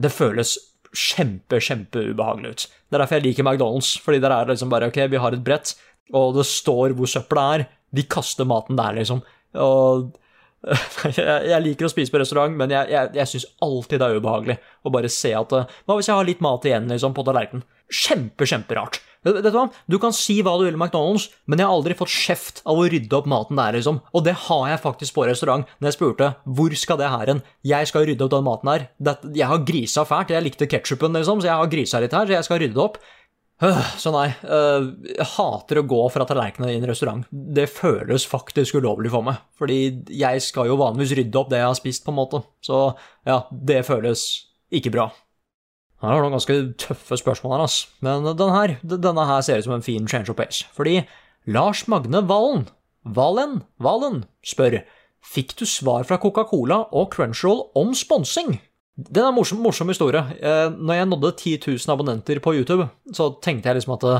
det føles kjempe, kjempeubehagelig ut. Det er derfor jeg liker McDonald's, fordi der er det liksom bare ok, vi har et brett, og det står hvor søpla er. De kaster maten der, liksom. Og jeg liker å spise på restaurant, men jeg, jeg, jeg syns alltid det er ubehagelig å bare se at eh, Hva hvis jeg har litt mat igjen liksom, på tallerkenen? Kjempe, kjemperart. Vet du hva? Du kan si hva du vil om McDonald's, men jeg har aldri fått kjeft av å rydde opp maten der, liksom. Og det har jeg faktisk på restaurant, når jeg spurte hvor skal det her hen? Jeg skal rydde opp den maten her. Jeg har grisa fælt. Jeg likte ketsjupen, liksom, så jeg har grisa litt her, så jeg skal rydde det opp. Øh, Så nei, øh, jeg hater å gå fra tallerkenen i en restaurant. Det føles faktisk ulovlig for meg, fordi jeg skal jo vanligvis rydde opp det jeg har spist, på en måte. Så ja, det føles ikke bra. Har du noen ganske tøffe spørsmål her, ass. Men denne her, denne her ser ut som en fin change of pace. Fordi Lars Magne Valen, Valen, Valen, spør Fikk du svar fra Coca-Cola og Crunchyroll om sponsing? Det er en morsom, morsom historie. Eh, Når jeg nådde 10 000 abonnenter på YouTube, så tenkte jeg liksom at det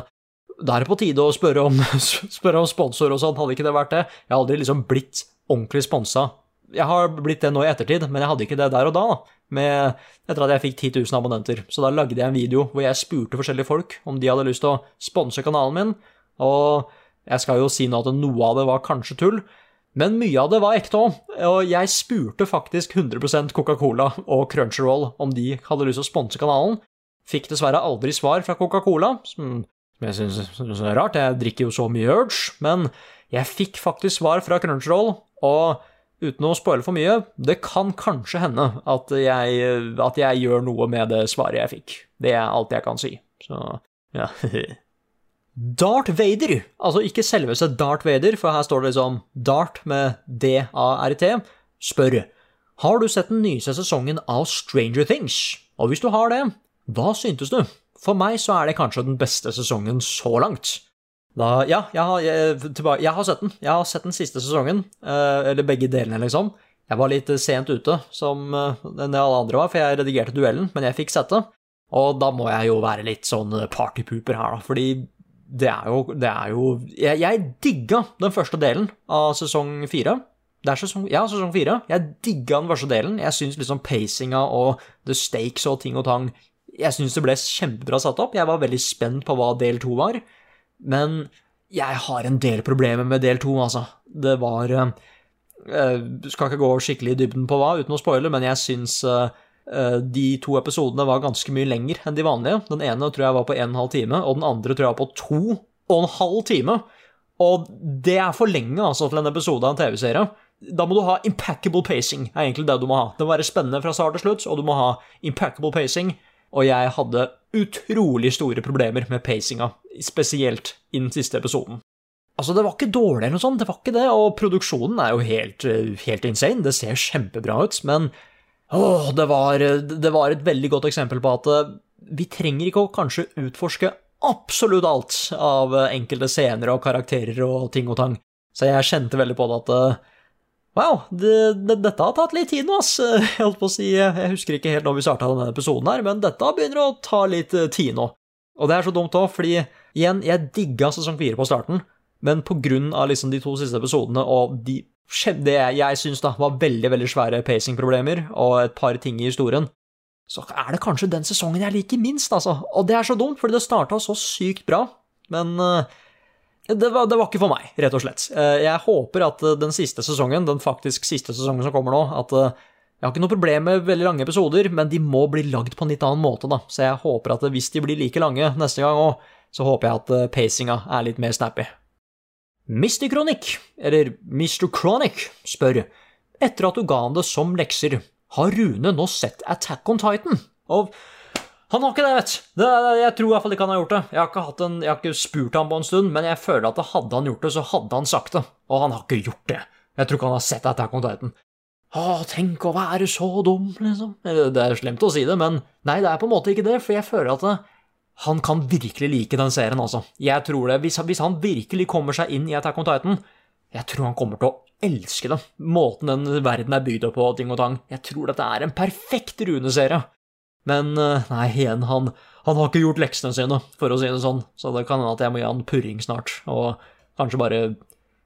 da er det på tide å spørre om, spørre om sponsor og sånn, hadde ikke det vært det? Jeg har aldri liksom blitt ordentlig sponsa. Jeg har blitt det nå i ettertid, men jeg hadde ikke det der og da, da. Med, etter at jeg fikk 10 000 abonnenter. Så da lagde jeg en video hvor jeg spurte forskjellige folk om de hadde lyst til å sponse kanalen min, og jeg skal jo si nå at noe av det var kanskje tull, men mye av det var ekte òg, og jeg spurte faktisk 100% Coca-Cola og Crunchyroll om de hadde lyst til å sponse kanalen. Fikk dessverre aldri svar fra Coca-Cola, som jeg syns er rart, jeg drikker jo så mye Urge, men jeg fikk faktisk svar fra Crunchyroll, og uten å spoile for mye, det kan kanskje hende at jeg, at jeg gjør noe med det svaret jeg fikk. Det er alt jeg kan si. Så ja. Dart Vader, altså ikke selveste Dart Vader, for her står det liksom Dart med D-A-R-T, spør Har du sett den nyeste sesongen av Stranger Things? Og hvis du har det, hva syntes du? For meg så er det kanskje den beste sesongen så langt. Da, ja, jeg har, jeg, tilbake, jeg har sett den. Jeg har sett den siste sesongen, eh, eller begge delene, liksom. Jeg var litt sent ute, som eh, enn alle andre var, for jeg redigerte duellen, men jeg fikk sett det. Og da må jeg jo være litt sånn partypooper her, da, fordi det er jo, det er jo jeg, jeg digga den første delen av sesong fire. Det er sesong, ja, sesong fire. Jeg digga den første delen. Jeg syns liksom pacinga og the stakes og ting og tang Jeg syns det ble kjempebra satt opp. Jeg var veldig spent på hva del to var. Men jeg har en del problemer med del to, altså. Det var eh, eh, Skal ikke gå skikkelig i dybden på hva, uten å spoile, men jeg syns eh, de to episodene var ganske mye lenger enn de vanlige. Den ene tror jeg var på en en halv time, og den andre tror jeg var på to og en halv time. Og det er for lenge altså til en episode av en TV-serie. Da må du ha impeccable pacing, er egentlig det du må ha. Det må være spennende fra start til slutt, og du må ha impeccable pacing. Og jeg hadde utrolig store problemer med pacinga, spesielt i den siste episoden. Altså, det var ikke dårlig eller noe sånt, det var ikke det, og produksjonen er jo helt, eh, helt insane, det ser kjempebra ut, men åh, det var, det var et veldig godt eksempel på at eh, vi trenger ikke å kanskje utforske absolutt alt av eh, enkelte scener og karakterer og ting og tang. Så jeg kjente veldig på det at eh, Wow, det, det, dette har tatt litt tid nå, ass. Jeg holdt på å si, jeg husker ikke helt når vi starta denne episoden her, men dette begynner å ta litt eh, tid nå. Og det er så dumt òg, fordi igjen, jeg digga sesong fire på starten, men på grunn av liksom de to siste episodene og de det jeg syns da var veldig veldig svære pacing-problemer og et par ting i historien, så er det kanskje den sesongen jeg liker minst, altså. Og det er så dumt, fordi det starta så sykt bra. Men uh, det, var, det, var, ikke for meg, rett og slett. Uh, jeg håper at uh, den siste sesongen, den faktisk siste sesongen som kommer nå, at jeg har ikke noe problem med veldig lange episoder, men de må bli lagd på en litt annen måte, da. Så jeg håper at hvis de blir like lange neste gang òg, så håper jeg at pacinga er litt mer snappy. Mr. Chronic, eller Mr. Chronic, spør, etter at du ga han det som lekser, har Rune nå sett Attack on Titan? Og han har ikke det, vet du. Jeg tror i hvert fall ikke han har gjort det. Jeg har, ikke en, jeg har ikke spurt ham på en stund, men jeg føler at hadde han gjort det, så hadde han sagt det. Og han har ikke gjort det. Jeg tror ikke han har sett Attack on Titan. Å, tenk å være så dum, liksom. Det er slemt å si det, men nei, det er på en måte ikke det, for jeg føler at det, han kan virkelig like den serien, altså. Jeg tror det. Hvis, hvis han virkelig kommer seg inn i Attack on Titan, jeg tror han kommer til å elske det. Måten den verden er bygd opp på, ting og tang. Jeg tror dette er en perfekt Rune-serie. Men eh, nei, igjen, han, han, har ikke gjort leksene sine, for å si det sånn, så det kan hende at jeg må gi han purring snart, og kanskje bare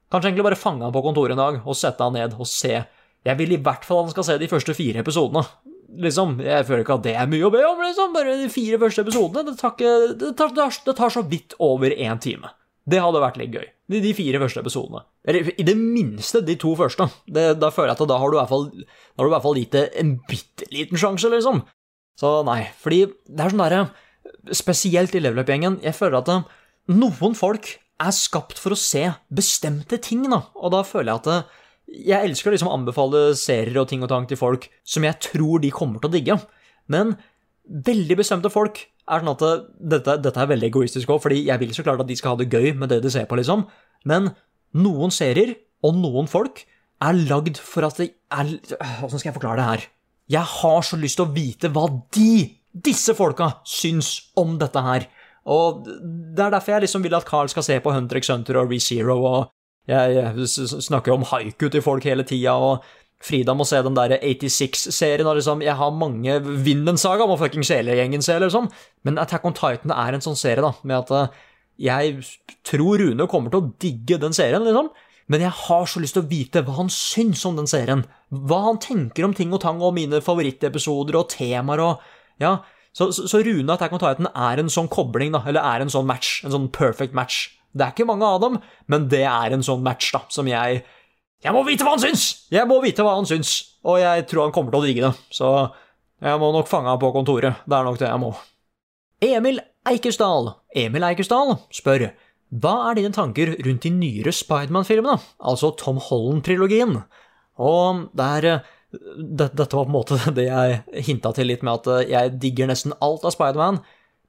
Kanskje egentlig bare fange han på kontoret en dag og sette han ned og se. Jeg vil i hvert fall han skal se de første fire episodene. Liksom, Jeg føler ikke at det er mye å be om, liksom. Bare de fire første episodene. Det tar, ikke, det tar, det tar så vidt over én time. Det hadde vært litt gøy. De, de, fire første episodene. Eller i det minste de to første. Det, da føler jeg at da har du i hvert fall, da har du i hvert fall gitt det en bitte liten sjanse, liksom. Så nei, fordi det er sånn derre Spesielt i Level Up-gjengen, jeg føler at eh, noen folk er skapt for å se bestemte ting, da, og da føler jeg at eh, jeg elsker å liksom anbefale serier og ting og tang til folk som jeg tror de kommer til å digge, men veldig bestemte folk er sånn at dette, dette er veldig egoistisk òg, fordi jeg vil så klart at de skal ha det gøy med det de ser på, liksom, men noen serier og noen folk er lagd for at det er Åssen skal jeg forklare det her? Jeg har så lyst til å vite hva de, disse folka, syns om dette her. Og det er derfor jeg liksom vil at Carl skal se på Hunter x Hunter og ReZero, og jeg, snakker om haiku til folk hele tida, og Frida må se den der 86-serien. og liksom, Jeg har mange Vinland-saga må fuckings hele gjengen se, liksom. Men Attack on Titan er en sånn serie, da, med at eh, jeg tror Rune kommer til å digge den serien, liksom. Men jeg har så lyst til å vite hva han syns om den serien. Hva han tenker om ting og tang og mine favorittepisoder og temaer og Ja, så, så, så Rune i at den er en sånn kobling, da, eller er en sånn match. En sånn perfect match. Det er ikke mange av dem, men det er en sånn match, da, som jeg jeg må vite hva han syns! Jeg må vite hva han syns, og jeg tror han kommer til å digge det, så jeg må nok fange ham på kontoret. Det er nok det jeg må. Emil Eikesdal, Emil Eikesdal spør hva er dine tanker rundt de nyere Spiderman-filmene, altså Tom Holland-trilogien? Og der det, Dette var på en måte det jeg hinta til litt med at jeg digger nesten alt av Spiderman,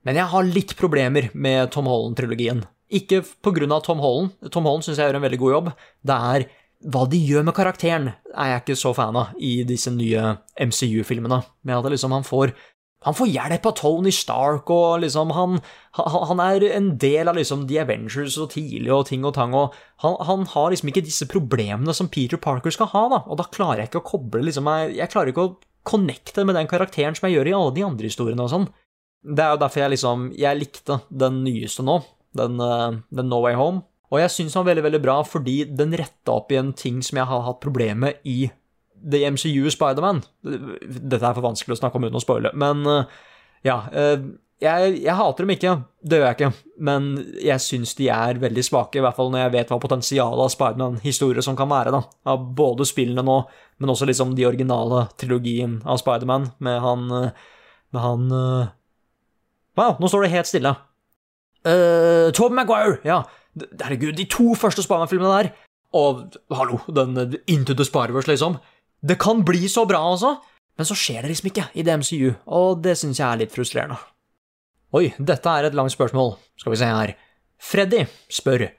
men jeg har litt problemer med Tom Holland-trilogien. Ikke av Tom Holland. Tom Holland syns jeg gjør en veldig god jobb. Det er hva de gjør med karakteren, er jeg ikke så fan av i disse nye MCU-filmene. Med at liksom han får han får hjelp av Tony Stark, og liksom han, han er en del av liksom The Avengers og tidlig og ting og tang, og han, han, har liksom ikke disse problemene som Peter Parker skal ha, da, og da klarer jeg ikke å koble liksom Jeg, jeg klarer ikke å connecte med den karakteren som jeg gjør i alle de andre historiene og sånn. Det er jo derfor jeg liksom Jeg likte den nyeste nå, den, eh, den No Way Home, og jeg syns den var veldig veldig bra fordi den retta opp i en ting som jeg har hatt problemer med i The MCU Spiderman. Dette er for vanskelig å snakke om uten å spoile, men eh, ja. Eh, jeg, jeg hater dem ikke, det gjør jeg ikke, men jeg syns de er veldig svake, i hvert fall når jeg vet hva potensialet av Spiderman-historie som kan være, da. Av både spillene nå, men også liksom de originale trilogien av Spiderman, med han eh, Med han Wow, nå står det helt stille. Uh, Tobey Maguire! Ja, herregud, de to første Spiderman-filmene der. Og hallo, den Into the Spider-Verse, liksom. Det kan bli så bra, altså. Men så skjer det liksom ikke i DMCU, og det syns jeg er litt frustrerende. Oi, dette er et langt spørsmål. Skal vi se her. Freddy spør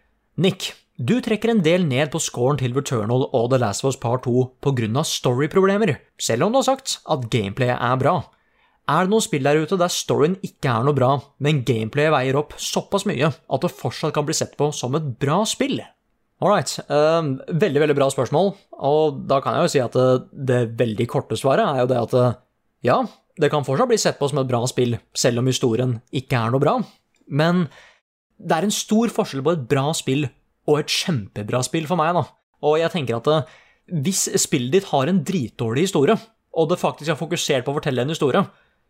Nick, du trekker en del ned på scoren til Returnal og The Last of Us Part 2 på grunn av storyproblemer, selv om du har sagt at gameplayet er bra. Er det noen spill der ute der storyen ikke er noe bra, men gameplayet veier opp såpass mye at det fortsatt kan bli sett på som et bra spill? Alright, um, veldig, veldig bra spørsmål, og da kan jeg jo si at det, det veldig korte svaret er jo det at eh, ja, det kan fortsatt bli sett på som et bra spill, selv om historien ikke er noe bra, men det er en stor forskjell på et bra spill og et kjempebra spill for meg, da. Og jeg tenker at eh, hvis spillet ditt har en dritdårlig historie, og det faktisk er fokusert på å fortelle en historie,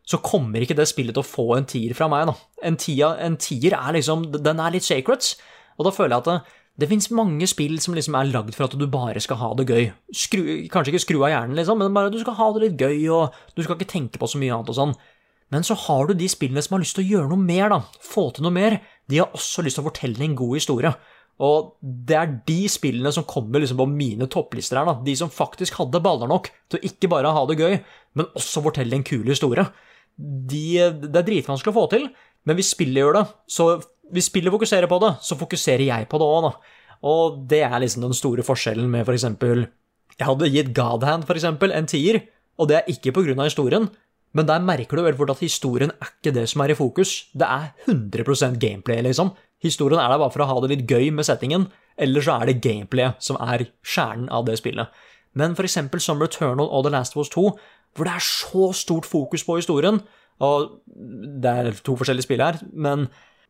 så kommer ikke det spillet til å få en tier fra meg, da. En, tier, en tier er liksom Den er litt sacred, og da føler jeg at det fins mange spill som liksom er lagd for at du bare skal ha det gøy. Skru, kanskje ikke skru av hjernen, liksom, men bare du skal ha det litt gøy, og du skal ikke tenke på så mye annet og sånn. Men så har du de spillene som har lyst til å gjøre noe mer, da. Få til noe mer. De har også lyst til å fortelle en god historie. Og det er de spillene som kommer liksom på mine topplister her, da. De som faktisk hadde baller nok til å ikke bare ha det gøy, men også fortelle en kul historie. De, det er dritvanskelig å få til, men hvis spillet gjør det, så hvis spillet fokuserer på det, så fokuserer jeg på det òg, da. Og det er liksom den store forskjellen med for eksempel Jeg hadde gitt Godhand, for eksempel, en tier, og det er ikke av historien, men der merker du veldig fort at historien er ikke det som er i fokus. Det er 100% gameplay, liksom. Historien er der bare for å ha det litt gøy med settingen, eller så er det gameplayet som er kjernen av det spillet. Men for eksempel som Returnal og The Last of Us 2, hvor det er så stort fokus på historien, og det er to forskjellige spill her, men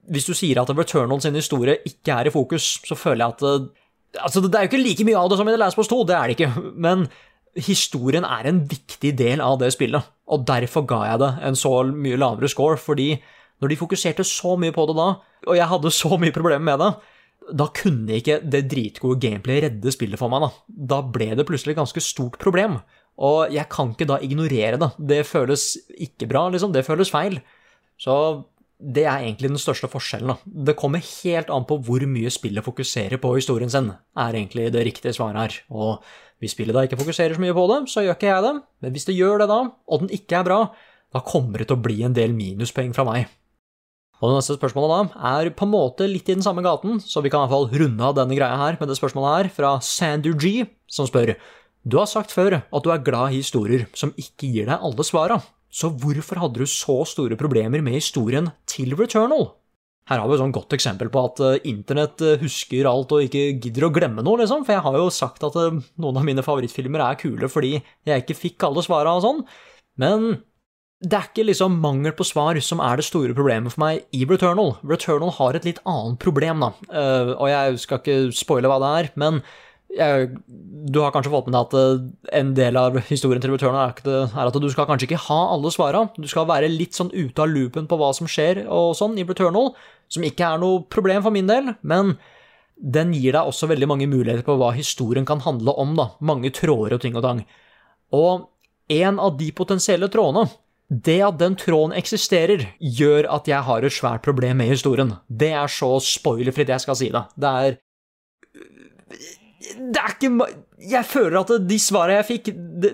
hvis du sier at Returnal sin historie ikke er i fokus, så føler jeg at Altså, det er jo ikke like mye av det som i The Last Post 2, det er det ikke, men historien er en viktig del av det spillet, og derfor ga jeg det en så mye lavere score, fordi når de fokuserte så mye på det da, og jeg hadde så mye problemer med det, da kunne ikke det dritgode gameplayet redde spillet for meg, da. Da ble det plutselig et ganske stort problem, og jeg kan ikke da ignorere det. Det føles ikke bra, liksom. Det føles feil. Så det er egentlig den største forskjellen. da. Det kommer helt an på hvor mye spillet fokuserer på historien sin, er egentlig det riktige svaret her. Og hvis spillet da ikke fokuserer så mye på det, så gjør ikke jeg det. Men hvis det gjør det da, og den ikke er bra, da kommer det til å bli en del minuspoeng fra meg. Og det neste spørsmålet da er på en måte litt i den samme gaten, så vi kan i hvert fall runde av denne greia her med det spørsmålet her fra Sander G, som spør Du har sagt før at du er glad i historier som ikke gir deg alle svara. Så hvorfor hadde du så store problemer med historien til Returnal? Her har vi et sånn godt eksempel på at eh, internett eh, husker alt og ikke gidder å glemme noe, liksom. For jeg har jo sagt at eh, noen av mine favorittfilmer er kule fordi jeg ikke fikk alle svara og sånn. Men det er ikke liksom mangel på svar som er det store problemet for meg i Returnal. Returnal har et litt annet problem, da. Og jeg skal ikke spoile hva det er, men jeg, du har kanskje fått med deg at eh, en del av historien til Returnal er, er at du skal kanskje ikke ha alle svara. Du skal være litt sånn ute av loopen på hva som skjer og sånn i Returnal, som ikke er noe problem for min del, men den gir deg også veldig mange muligheter på hva historien kan handle om, da. Mange tråder og ting og tang. Og en av de potensielle trådene, det at den tråden eksisterer, gjør at jeg har et svært problem med historien. Det er så spoilerfritt jeg skal si det. Det er det er ikke Jeg føler at de svarene jeg fikk det,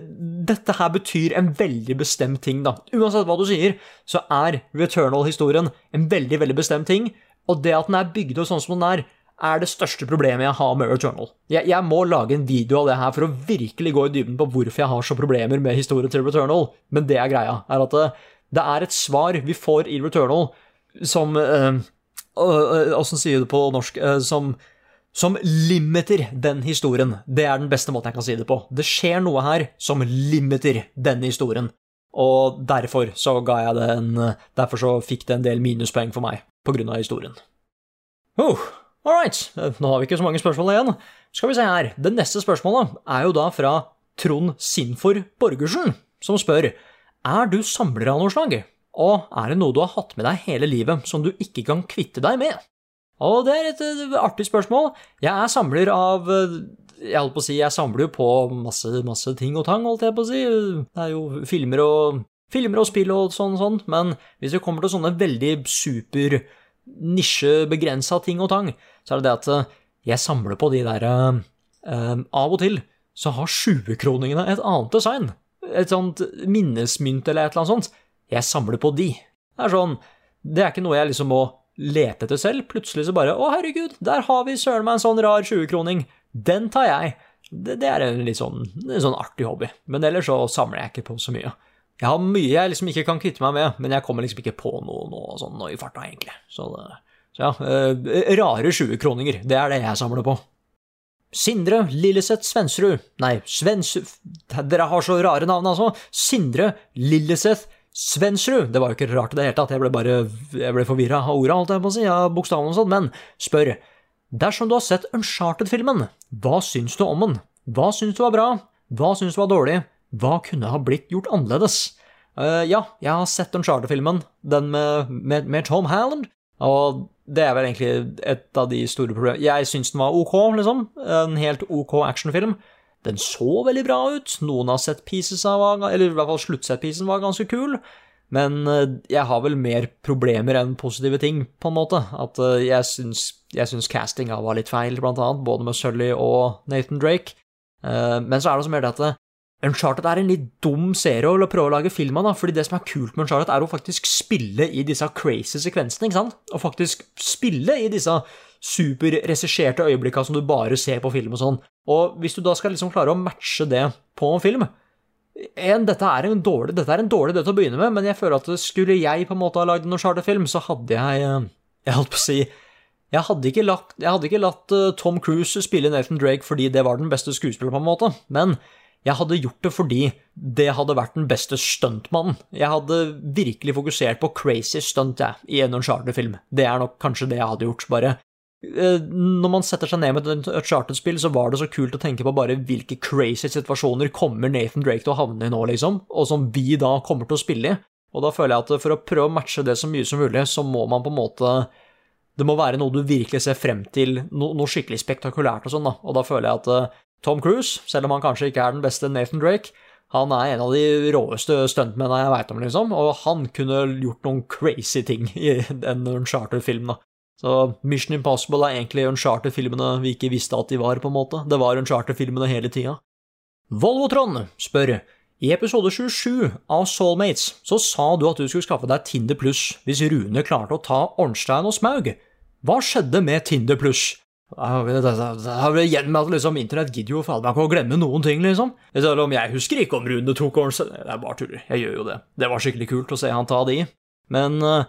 Dette her betyr en veldig bestemt ting, da. Uansett hva du sier, så er Returnal-historien en veldig, veldig bestemt ting. Og det at den er bygd opp sånn som den er, er det største problemet jeg har med Returnal. Jeg, jeg må lage en video av det her for å virkelig gå i dybden på hvorfor jeg har så problemer med historien til Returnal, men det er greia. er at det, det er et svar vi får i Returnal som eh, Åssen sier du det på norsk? Eh, som som limiter den historien. Det er den beste måten jeg kan si det på. Det skjer noe her som limiter denne historien. Og derfor så ga jeg det en Derfor så fikk det en del minuspoeng for meg på grunn av historien. Oh, all right. Nå har vi ikke så mange spørsmål igjen. Skal vi se her. Det neste spørsmålet er jo da fra Trond Sinfor Borgersen, som spør Er du samler av noe slag? Og er det noe du har hatt med deg hele livet som du ikke kan kvitte deg med? Og det er et eh, artig spørsmål. Jeg er samler av eh, Jeg holdt på å si, jeg samler jo på masse, masse ting og tang, holdt jeg på å si. Det er jo filmer og, filmer og spill og sånn og sånn, men hvis det kommer til sånne veldig super nisjebegrensa ting og tang, så er det det at eh, jeg samler på de der eh, Av og til så har 20-kroningene et annet design. Et sånt minnesmynt eller et eller annet sånt. Jeg samler på de. Det er sånn Det er ikke noe jeg liksom må lete etter selv. Plutselig så bare Å, herregud, der har vi søren meg en sånn rar 20-kroning. Den tar jeg. Det, det er en litt sånn, en sånn artig hobby. Men ellers så samler jeg ikke på så mye. Jeg har mye jeg liksom ikke kan kvitte meg med, men jeg kommer liksom ikke på noe, nå sånn i farta, egentlig. Så, så ja, eh, rare 20-kroninger, det er det jeg samler på. Sindre Lilleseth Svensrud Nei, Svens... Dere har så rare navn, altså. Sindre Lilleseth Svensrud. Det var jo ikke rart i det hele tatt, jeg ble bare jeg ble forvirra av orda, holdt jeg på å si, av bokstavene og sånn, men spør. Dersom du har sett Uncharted-filmen, hva syns du om den? Hva syns du var bra? Hva syns du var dårlig? Hva kunne ha blitt gjort annerledes? Uh, ja, jeg har sett Uncharted-filmen, den med, med, med Tom Halland, og det er vel egentlig et av de store problemene. Jeg syns den var ok, liksom. En helt ok actionfilm. Den så veldig bra ut. Noen av set-piecesa var Eller i hvert fall sluttset-piecen var ganske kul. Men eh, jeg har vel mer problemer enn positive ting, på en måte. At eh, jeg syns, jeg syns castinga var litt feil, blant annet. Både med Sully og Nathan Drake. Eh, Men så er det også mer det at Uncharted er en litt dum serie å prøve å lage film av, fordi det som er kult med Uncharted, er å faktisk spille i disse crazy sekvensene, ikke sant? Og faktisk spille i disse superregisserte øyeblikka som du bare ser på film og sånn. Og hvis du da skal liksom klare å matche det på en film en, dette, er en dårlig, dette er en dårlig idé til å begynne med, men jeg føler at skulle jeg på en måte ha lagd en Uncharted-film, så hadde jeg eh, Jeg holdt på å si jeg hadde, lagt, jeg hadde ikke latt eh, Tom Cruise spille Nathan Drake fordi det var den beste skuespilleren, på en måte, men jeg hadde gjort det fordi det hadde vært den beste stuntmannen. Jeg hadde virkelig fokusert på crazy stunt, jeg, i en Uncharted-film. Det er nok kanskje det jeg hadde gjort, bare. Eh, Når man setter seg ned med et Uncharted-spill, så var det så kult å tenke på bare hvilke crazy situasjoner kommer Nathan Drake til å havne i nå, liksom, og som vi da kommer til å spille i. Og da føler jeg at for å prøve å matche det så mye som mulig, så må man på en måte Det må være noe du virkelig ser frem til, no, noe skikkelig spektakulært og sånn, da. Og da føler jeg at eh, Tom Cruise, selv om han kanskje ikke er den beste Nathan Drake, han er en av de råeste stuntmennene jeg veit om, liksom, og han kunne gjort noen crazy ting i en Uncharted-filmen, da. Så Mission Impossible er egentlig Uncharted-filmene vi ikke visste at de var, på en måte. Det var Uncharted-filmene hele tida. Volvotron spør i episode 27 av Soulmates så sa du at du skulle skaffe deg Tinder pluss hvis Rune klarte å ta Ornstein og Smaug. Hva skjedde med Tinder pluss? Igjen med at liksom, internett gidder jo faen meg ikke å glemme noen ting, liksom. Selv om jeg husker ikke om Rune tok Ornstein Det er bare tuller, jeg gjør jo det. Det var skikkelig kult å se han ta de. Men eh,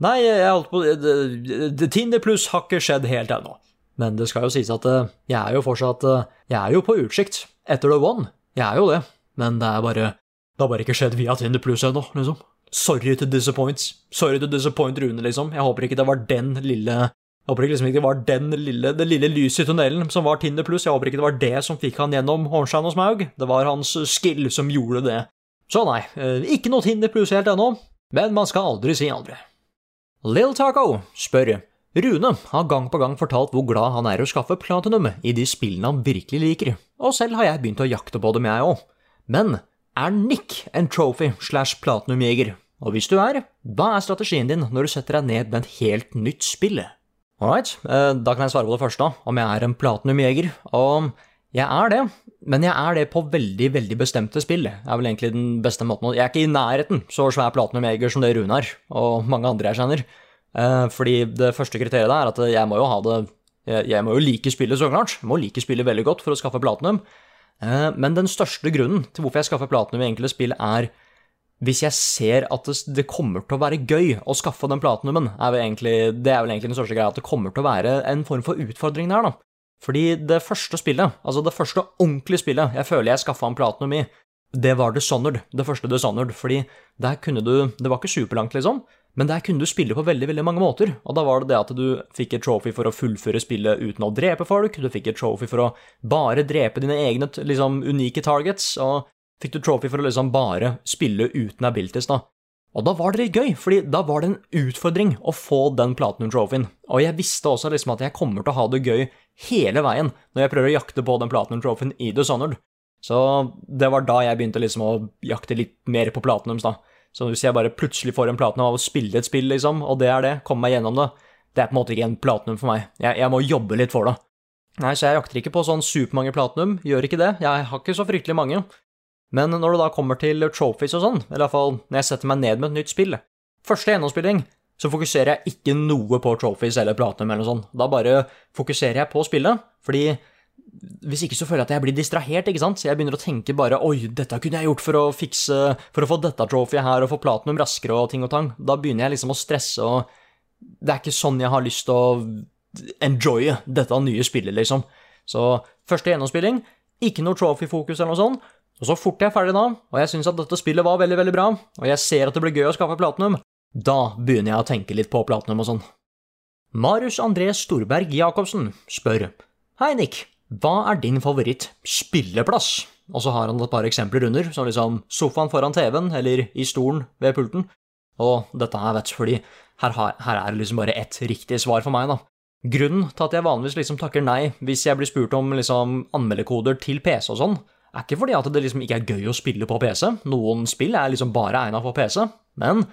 Nei, jeg holdt på Tinder pluss har ikke skjedd helt ennå. Men det skal jo sies at eh, jeg er jo fortsatt eh, Jeg er jo på utsikt etter The One. Jeg er jo det. Men det er bare Det har bare ikke skjedd via Tinder pluss ennå, liksom. Sorry to disappoint. Sorry to disappoint Rune, liksom. Jeg håper ikke det var den lille jeg håper ikke liksom det var den lille, det lille lyset i tunnelen som var Tinder pluss. Jeg håper ikke det var det som fikk han gjennom Hornstein og Smaug. Det var hans skill som gjorde det. Så nei, eh, ikke noe Tinder pluss helt ennå, men man skal aldri si aldri. Lill Taco spør Rune har gang på gang fortalt hvor glad han er å skaffe platinum i de spillene han virkelig liker, og selv har jeg begynt å jakte på dem, jeg òg. Men er Nick en trophy slash platinumjeger? Og hvis du er, hva er strategien din når du setter deg ned med et helt nytt spill? Alright, eh, da kan jeg svare på det første, om jeg er en platinumjeger. Og jeg er det, men jeg er det på veldig, veldig bestemte spill. Det er vel egentlig den beste måten Jeg er ikke i nærheten så svær platinumjeger som det Rune er, og mange andre jeg kjenner. Eh, Fordi det første kriteriet er at jeg må jo ha det Jeg må jo like spillet, så klart. Jeg må like spillet veldig godt for å skaffe platinum. Eh, Men den største grunnen til hvorfor jeg skaffer platinum i enkelte spill, er hvis jeg ser at det, kommer til å være gøy å skaffe den platinumen, er egentlig, det er vel egentlig den største greia, at det kommer til å være en form for utfordring der, da. Fordi det første spillet, altså det første ordentlige spillet jeg føler jeg skaffa en platinum i, det var Dishonored, det første Dishonored, fordi der kunne du Det var ikke superlangt, liksom, men der kunne du spille på veldig veldig mange måter. Og da var det det at du fikk et trophy for å fullføre spillet uten å drepe folk, du fikk et trophy for å bare drepe dine egne liksom, unike targets, og fikk du trophy for å liksom bare spille uten abilities, da. Og da var det litt gøy, fordi da var det en utfordring å få den Platinum Trophyen. Og jeg visste også liksom at jeg kommer til å ha det gøy hele veien når jeg prøver å jakte på den Platinum Trophyen i Dishonored. Så det var da jeg begynte liksom å jakte litt mer på Platinums, da. Så hvis jeg bare plutselig får en Platinum av å spille et spill, liksom, og det er det, komme meg gjennom det, det er på en måte ikke en Platinum for meg. Jeg, jeg må jobbe litt for det. Nei, så jeg jakter ikke på sånn supermange Platinum, gjør ikke det. Jeg har ikke så fryktelig mange. Men når det da kommer til trophies og sånn, eller iallfall når jeg setter meg ned med et nytt spill, første gjennomspilling, så fokuserer jeg ikke noe på trophies eller platinum eller noe sånt. Da bare fokuserer jeg på spillet, fordi hvis ikke så føler jeg at jeg blir distrahert, ikke sant? Så jeg begynner å tenke bare oi, dette kunne jeg gjort for å fikse, for å få dette trophyet her og få platinum raskere og ting og tang. Da begynner jeg liksom å stresse, og det er ikke sånn jeg har lyst til å enjoye dette nye spillet, liksom. Så første gjennomspilling, ikke noe trophy-fokus eller noe sånt. Og så fort jeg er ferdig da, og jeg syns at dette spillet var veldig, veldig bra, og jeg ser at det blir gøy å skaffe platinum, da begynner jeg å tenke litt på platinum og sånn. Marius André Storberg Jacobsen spør Hei, Nick. Hva er din favoritt spilleplass? Og så har han et par eksempler under, som liksom sofaen foran TV-en, eller i stolen ved pulten. Og dette her, vet du, fordi her, har, her er det liksom bare ett riktig svar for meg, da. Grunnen til at jeg vanligvis liksom takker nei hvis jeg blir spurt om liksom anmeldekoder til PC og sånn, er ikke fordi at det liksom ikke er gøy å spille på PC. Noen spill er liksom bare egna for PC. Men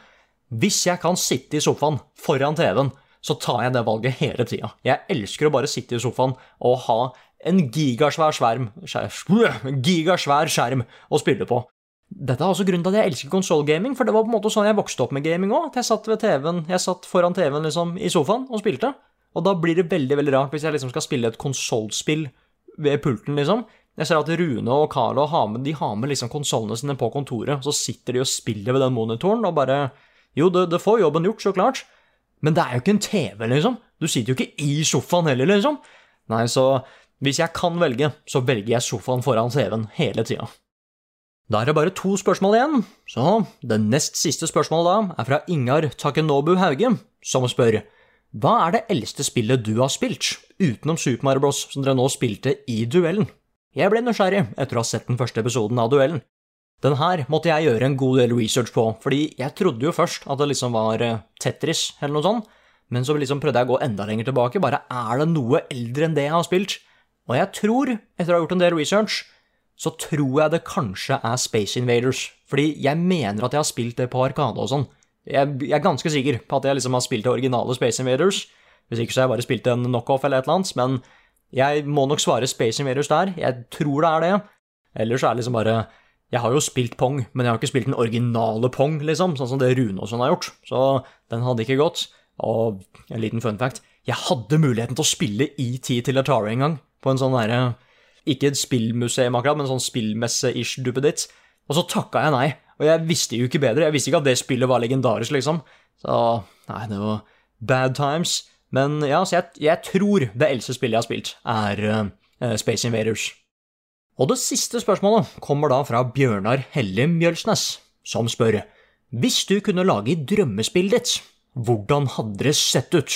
hvis jeg kan sitte i sofaen foran TV-en, så tar jeg det valget hele tida. Jeg elsker å bare sitte i sofaen og ha en gigasvær skjerm, gigasvær skjerm å spille på. Dette er også grunnen til at jeg elsker konsollgaming, for det var på en måte sånn jeg vokste opp med gaming òg. Jeg satt ved TV-en, jeg satt foran TV-en liksom i sofaen og spilte. Og da blir det veldig veldig rart hvis jeg liksom skal spille et konsollspill ved pulten, liksom. Jeg ser at Rune og Carlo har med, de har med liksom konsollene sine på kontoret. Så sitter de og spiller ved den monitoren og bare Jo, det, det får jobben gjort, så klart. Men det er jo ikke en TV, liksom. Du sitter jo ikke i sofaen heller, liksom. Nei, så hvis jeg kan velge, så velger jeg sofaen foran TV-en hele tida. Da er det bare to spørsmål igjen, så det nest siste spørsmålet da er fra Ingar Takenobu Hauge, som spør Hva er det eldste spillet du har spilt, utenom Super Mario Bros, som dere nå spilte i duellen? Jeg ble nysgjerrig etter å ha sett den første episoden av duellen. Den her måtte jeg gjøre en god del research på, fordi jeg trodde jo først at det liksom var eh, Tetris eller noe sånt, men så liksom prøvde jeg å gå enda lenger tilbake, bare er det noe eldre enn det jeg har spilt? Og jeg tror, etter å ha gjort en del research, så tror jeg det kanskje er Space Invaders, fordi jeg mener at jeg har spilt det på Arkade og sånn. Jeg, jeg, er ganske sikker på at jeg liksom har spilt det originale Space Invaders, hvis ikke så har jeg bare spilt en knockoff eller et eller annet, men jeg må nok svare Space Invaders der. Jeg tror det er det. Ellers er det liksom bare Jeg har jo spilt Pong, men jeg har ikke spilt den originale Pong, liksom, sånn som det Rune og sånn har gjort. Så den hadde ikke gått. Og en liten fun fact Jeg hadde muligheten til å spille ET til Atari en gang, på en sånn derre Ikke et spillmuseum akkurat, men en sånn spillmesse-ish duppeditt. Og så takka jeg nei. Og jeg visste jo ikke bedre. Jeg visste ikke at det spillet var legendarisk, liksom. Så nei, det var bad times. Men ja, så jeg, jeg tror det eldste spillet jeg har spilt, er uh, Space Invaders. Og det siste spørsmålet kommer da fra Bjørnar Helle Mjølsnes, som spør Hvis du kunne lage drømmespillet ditt, hvordan hadde det sett ut?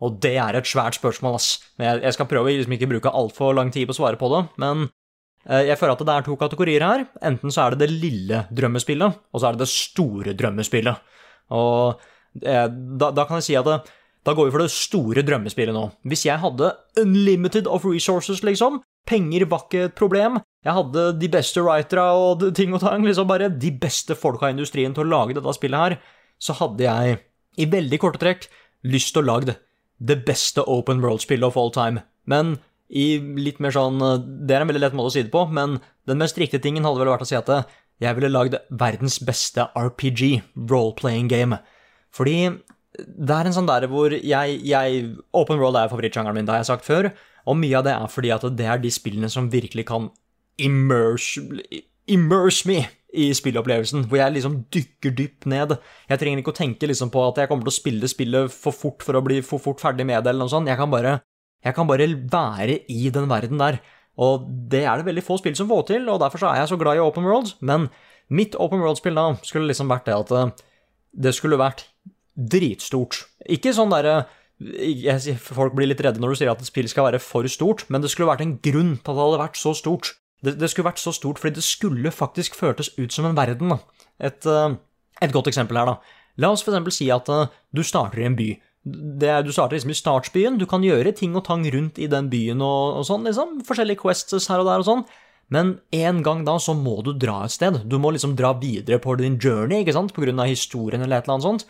Og det er et svært spørsmål, ass. Jeg, skal prøve å liksom ikke bruke altfor lang tid på å svare på det, men uh, jeg føler at det er to kategorier her. Enten så er det det lille drømmespillet, og så er det det store drømmespillet. Og uh, da, da, kan jeg si at det, da går vi for det store drømmespillet nå. Hvis jeg hadde unlimited of resources, liksom, penger var ikke et problem, jeg hadde de beste writera og ting og tang, liksom bare de beste folka i industrien til å lage dette spillet her, så hadde jeg, i veldig korte trekk, lyst til å lage det beste open world-spillet of all time. Men i litt mer sånn Det er en veldig lett måte å si det på, men den mest riktige tingen hadde vel vært å si at jeg ville lagd verdens beste RPG, role-playing game. Fordi det er en sånn der hvor jeg, jeg Open world er favorittsjangeren min, det har jeg sagt før. Og mye av det er fordi at det er de spillene som virkelig kan immerse, immerse me i spillopplevelsen, hvor jeg liksom dykker dypt ned. Jeg trenger ikke å tenke liksom på at jeg kommer til å spille spillet for fort for å bli for fort ferdig med det, eller noe sånt. Jeg kan bare, jeg kan bare være i den verden der. Og det er det veldig få spill som får til, og derfor så er jeg så glad i open world. Men mitt open world-spill da skulle liksom vært det at eh, det skulle vært dritstort. Ikke sånn derre Folk blir litt redde når du sier at et spill skal være for stort, men det skulle vært en grunn til at det hadde vært så stort. Det, det skulle vært så stort fordi det skulle faktisk føltes ut som en verden. Et, uh, Et godt eksempel her, da. La oss eksempel si at eh, du starter i en by. Er, du starter liksom i startsbyen, du kan gjøre ting og tang rundt i den byen og, og sånn, liksom. Forskjellige quests her og der og sånn. Men en gang da så må du dra et sted. Du må liksom dra videre på din journey, ikke sant, av historien eller et eller annet sånt.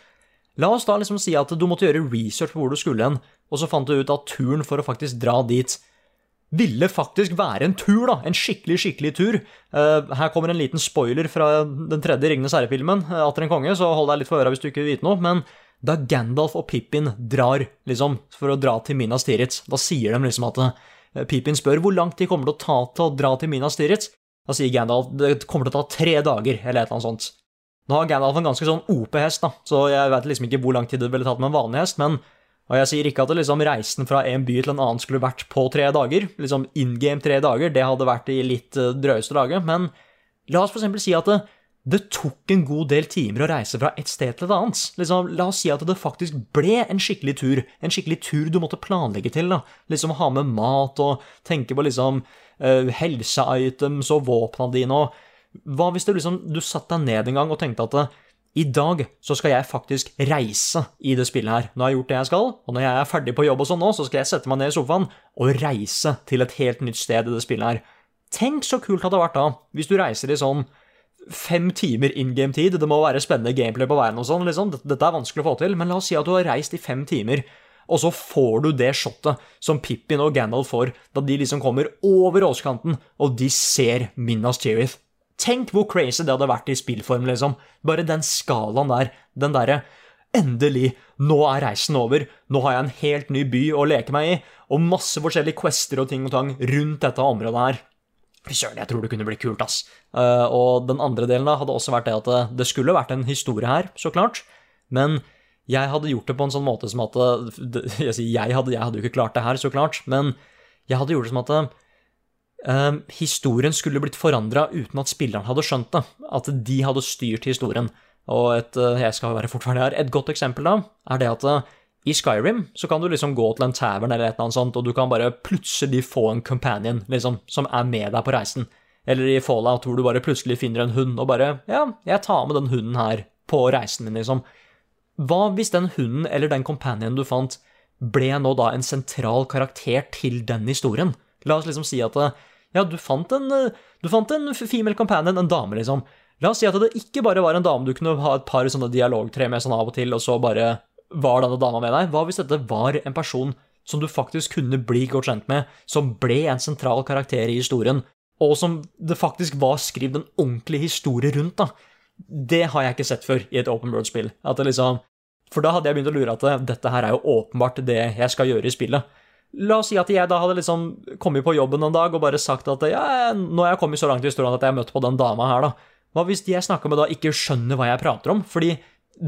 La oss da liksom si at du måtte gjøre research på hvor du skulle hen, og så fant du ut at turen for å faktisk dra dit ville faktisk være en tur, da. En skikkelig, skikkelig tur. Uh, her kommer en liten spoiler fra den tredje Ringenes herre-filmen, uh, Atter en konge, så hold deg litt for øra hvis du ikke vil vite noe. Men da Gandalf og Pippin drar, liksom, for å dra til Minas Tirith, da sier de liksom at uh, Pippin spør hvor langt de kommer til å ta til å dra til Minas Tirith. Da sier Gandalf det kommer til å ta tre dager, eller et eller annet sånt. Nå har Gandalf en ganske sånn OP-hest, da, så jeg vet liksom ikke hvor lang tid det ville tatt med en vanlig hest, men og jeg sier ikke at liksom reisen fra en by til en annen skulle vært på tre dager. Liksom in game tre dager, det hadde vært i litt uh, drøyeste laget. Men la oss for eksempel si at det, det, tok en god del timer å reise fra et sted til et annet. Liksom, la oss si at det faktisk ble en skikkelig tur. En skikkelig tur du måtte planlegge til. da. Liksom ha med mat og tenke på liksom uh, helseitems og våpna dine og Hva hvis du liksom du satte deg ned en gang og tenkte at i dag så skal jeg faktisk reise i det spillet her. Nå har jeg gjort det jeg skal, og når jeg er ferdig på jobb og sånn nå, så skal jeg sette meg ned i sofaen og reise til et helt nytt sted i det spillet her. Tenk så kult det hadde vært da, hvis du reiser i sånn fem timer in game-tid. Det må være spennende gameplay på veien og sånn, liksom. Dette er vanskelig å få til, men la oss si at du har reist i fem timer. Og så får du det shotet som Pippin og Gandalf får, da de liksom kommer over åskanten, og de ser Minas Tirith. Tenk hvor crazy det hadde vært i spillform, liksom. Bare den skalaen der. Den derre Endelig, nå er reisen over. Nå har jeg en helt ny by å leke meg i, og masse forskjellige quester og ting og tang rundt dette området her. Fy søren, jeg tror det kunne bli kult, ass. Uh, og den andre delen da hadde også vært det at det, det skulle vært en historie her, så klart. Men jeg hadde gjort det på en sånn måte som at Jeg sier jeg hadde, jeg hadde jo ikke klart det her, så klart, men jeg hadde gjort det som at Uh, historien skulle blitt forandra uten at spilleren hadde skjønt det. At de hadde styrt historien. Og et, uh, jeg skal være fortferdig her, et godt eksempel da, er det at uh, i Skyrim så kan du liksom gå til en tavern eller et eller annet sånt, og du kan bare plutselig få en companion liksom, som er med deg på reisen. Eller i Fallout hvor du bare plutselig finner en hund og bare Ja, jeg tar med den hunden her på reisen min, liksom. Hva hvis den hunden eller den companionen du fant, ble nå da en sentral karakter til den historien? La oss liksom si at ja, du fant en, eh, du fant en female companion, en dame, liksom. La oss si at det ikke bare var en dame du kunne ha et par sånne dialogtre med sånn av og til, og så bare var denne dama med deg. Hva hvis dette var en person som du faktisk kunne bli godt kjent med, som ble en sentral karakter i historien, og som det faktisk var skrevet en ordentlig historie rundt, da? Det har jeg ikke sett før i et open world-spill. At det liksom For da hadde jeg begynt å lure at dette her er jo åpenbart det jeg skal gjøre i spillet. La oss si at jeg da hadde liksom kommet på jobben en dag og bare sagt at ja, nå har jeg kommet så langt i historien at jeg har møtt på den dama her, da. Hva hvis de jeg snakker med da ikke skjønner hva jeg prater om? Fordi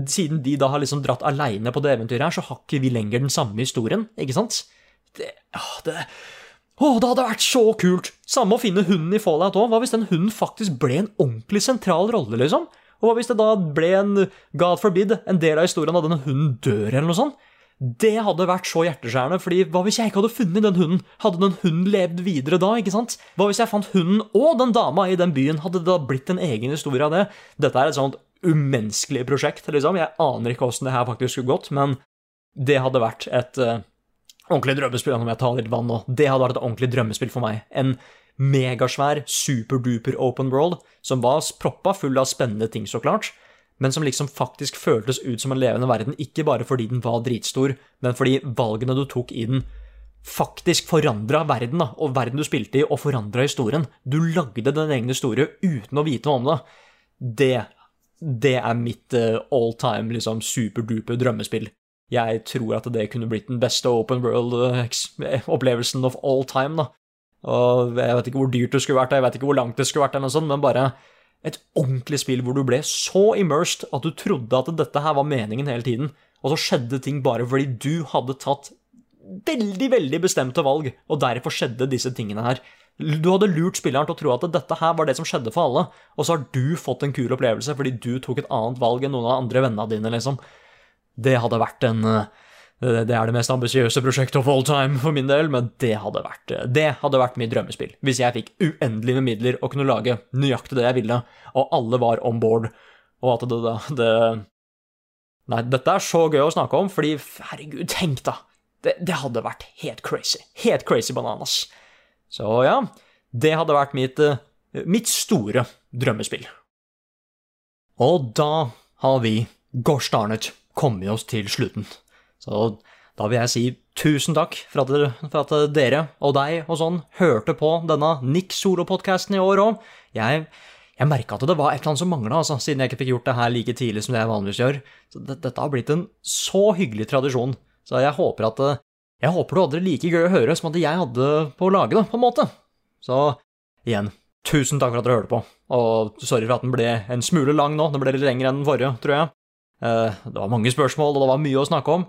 siden de da har liksom dratt aleine på det eventyret her, så har ikke vi lenger den samme historien, ikke sant? Det, å, det, å, det hadde vært så kult! Samme å finne hunden i Fallout òg. Hva hvis den hunden faktisk ble en ordentlig sentral rolle, liksom? Og hva hvis det da ble en, God forbid, en del av historien av denne hunden dør, eller noe sånt? Det hadde vært så hjerteskjærende, fordi hva hvis jeg ikke hadde funnet den hunden? Hadde den hunden levd videre da, ikke sant? Hva hvis jeg fant hunden og den dama i den byen? Hadde det da blitt en egen historie av det? Dette er et sånt umenneskelig prosjekt, liksom. Jeg aner ikke åssen det her faktisk skulle gått, men det hadde vært et uh, ordentlig drømmespill, om jeg tar litt vann nå. Det hadde vært et ordentlig drømmespill for meg. En megasvær, superduper open world som var proppa full av spennende ting, så klart men som liksom faktisk føltes ut som en levende verden, ikke bare fordi den var dritstor, men fordi valgene du tok i den, faktisk forandra verden, da, og verden du spilte i, og forandra historien. Du lagde din egen historie uten å vite noe om det. Det, det er mitt uh, all time liksom, superduper drømmespill. Jeg tror at det kunne blitt den beste open world-opplevelsen of all time, da. Og jeg vet ikke hvor dyrt det skulle vært, jeg vet ikke hvor langt det skulle vært, eller noe sånt, men bare et ordentlig spill hvor du ble så immersed at du trodde at dette her var meningen hele tiden, og så skjedde ting bare fordi du hadde tatt veldig, veldig bestemte valg, og derfor skjedde disse tingene her. Du hadde lurt spilleren til å tro at dette her var det som skjedde for alle, og så har du fått en kul opplevelse fordi du tok et annet valg enn noen av andre vennene dine, liksom. Det hadde vært en uh, det er det mest ambisiøse prosjektet of all time for min del, men det hadde vært, det hadde vært mitt drømmespill. Hvis jeg fikk uendelig med midler og kunne lage nøyaktig det jeg ville, og alle var on board. og at det, det, det Nei, dette er så gøy å snakke om, fordi herregud, tenk da. Det, det hadde vært helt crazy. Helt crazy bananas. Så ja, det hadde vært mitt, eh, mitt store drømmespill. Og da har vi, gosh kommet oss til slutten. Så da vil jeg si tusen takk for at for at dere og deg og sånn hørte på denne Nick Solo-podkasten i år òg. Jeg, jeg merka at det var et eller annet som mangla, altså, siden jeg ikke fikk gjort det her like tidlig som det jeg vanligvis gjør. Så det, dette har blitt en så hyggelig tradisjon. Så jeg håper at jeg håper du hadde det like gøy å høre som at jeg hadde på å lage det, på en måte. Så igjen, tusen takk for at dere hørte på. Og sorry for at den ble en smule lang nå, den ble litt lengre enn den forrige, tror jeg. Eh, Det var mange spørsmål, og det var mye å snakke om.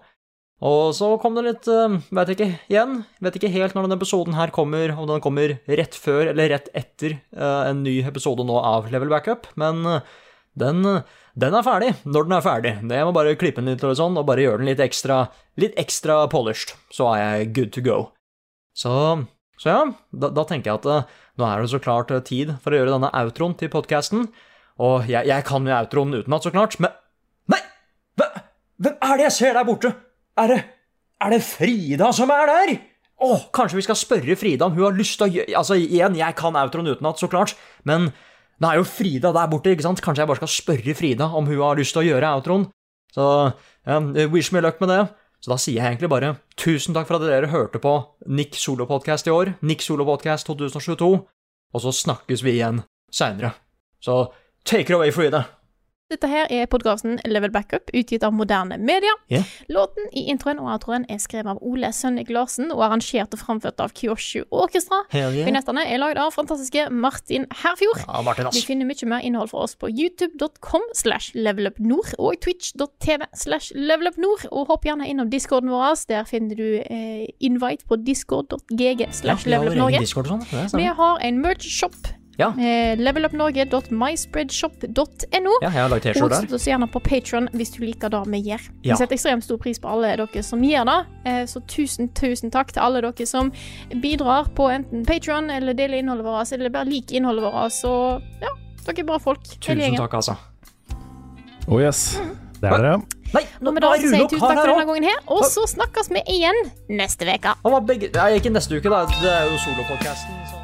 Og så kom det litt, eh, vet ikke, igjen, vet ikke helt når denne episoden her kommer, om den kommer rett før eller rett etter eh, en ny episode nå av Level Backup, men eh, den, den er ferdig når den er ferdig. Det må bare klippe den litt og sånn, og bare gjøre den litt ekstra, litt ekstra polished, så er jeg good to go. Så, så ja, da, da tenker jeg at nå er det så klart tid for å gjøre denne outroen til podcasten, og jeg, jeg kan jo outroen utenat, så klart, men Nei! Hvem er det jeg ser der borte? Er det Er det Frida som er der? Å, kanskje vi skal spørre Frida om hun har lyst til å gjøre Altså, igjen, jeg kan outroen utenat, så klart, men nå er jo Frida der borte, ikke sant? Kanskje jeg bare skal spørre Frida om hun har lyst til å gjøre outroen? Så ja, wish me luck med det. Så da sier jeg egentlig bare tusen takk for at dere hørte på Nick Solo-podkast i år, Nick Solo-podkast 2022, og så snakkes vi igjen seinere. Så take it away, Frida. Dette her er podkasten Level Backup, utgitt av moderne media. Yeah. Låten i introen og outroen er skrevet av Ole Sønnik Larsen og arrangert og framført av Kyoshu Orkestra. Yeah. Vignettene er lagd av fantastiske Martin Herfjord. Ja, Martin, Du finner mye mer innhold fra oss på youtube.com slash levelupnord og twitch.tv slash levelupnord. Og hopp gjerne innom discorden vår. Der finner du eh, invite på discord.gg slash levelupnorge. Sånn. Det Vi har en merch-shop. Ja. Eh, levelupnorge.myspreadshop.no. Ja, jeg har lagd Og T-skjorte der. støtt oss gjerne på Patron hvis du liker det vi gjør. Vi Ja. setter ekstremt stor pris på alle dere som gjør det. Eh, Så tusen, tusen takk til alle dere som bidrar på enten Patron eller deler innholdet vårt, eller bare liker innholdet vårt. Så ja, dere er bra folk. Tusen takk, altså. Oh yes. Det er det. Nei, nå må vi jeg tusen takk for denne gangen her, og så snakkes vi igjen neste uke. Begge Nei, ikke neste uke, da. Det er jo solopodkasten.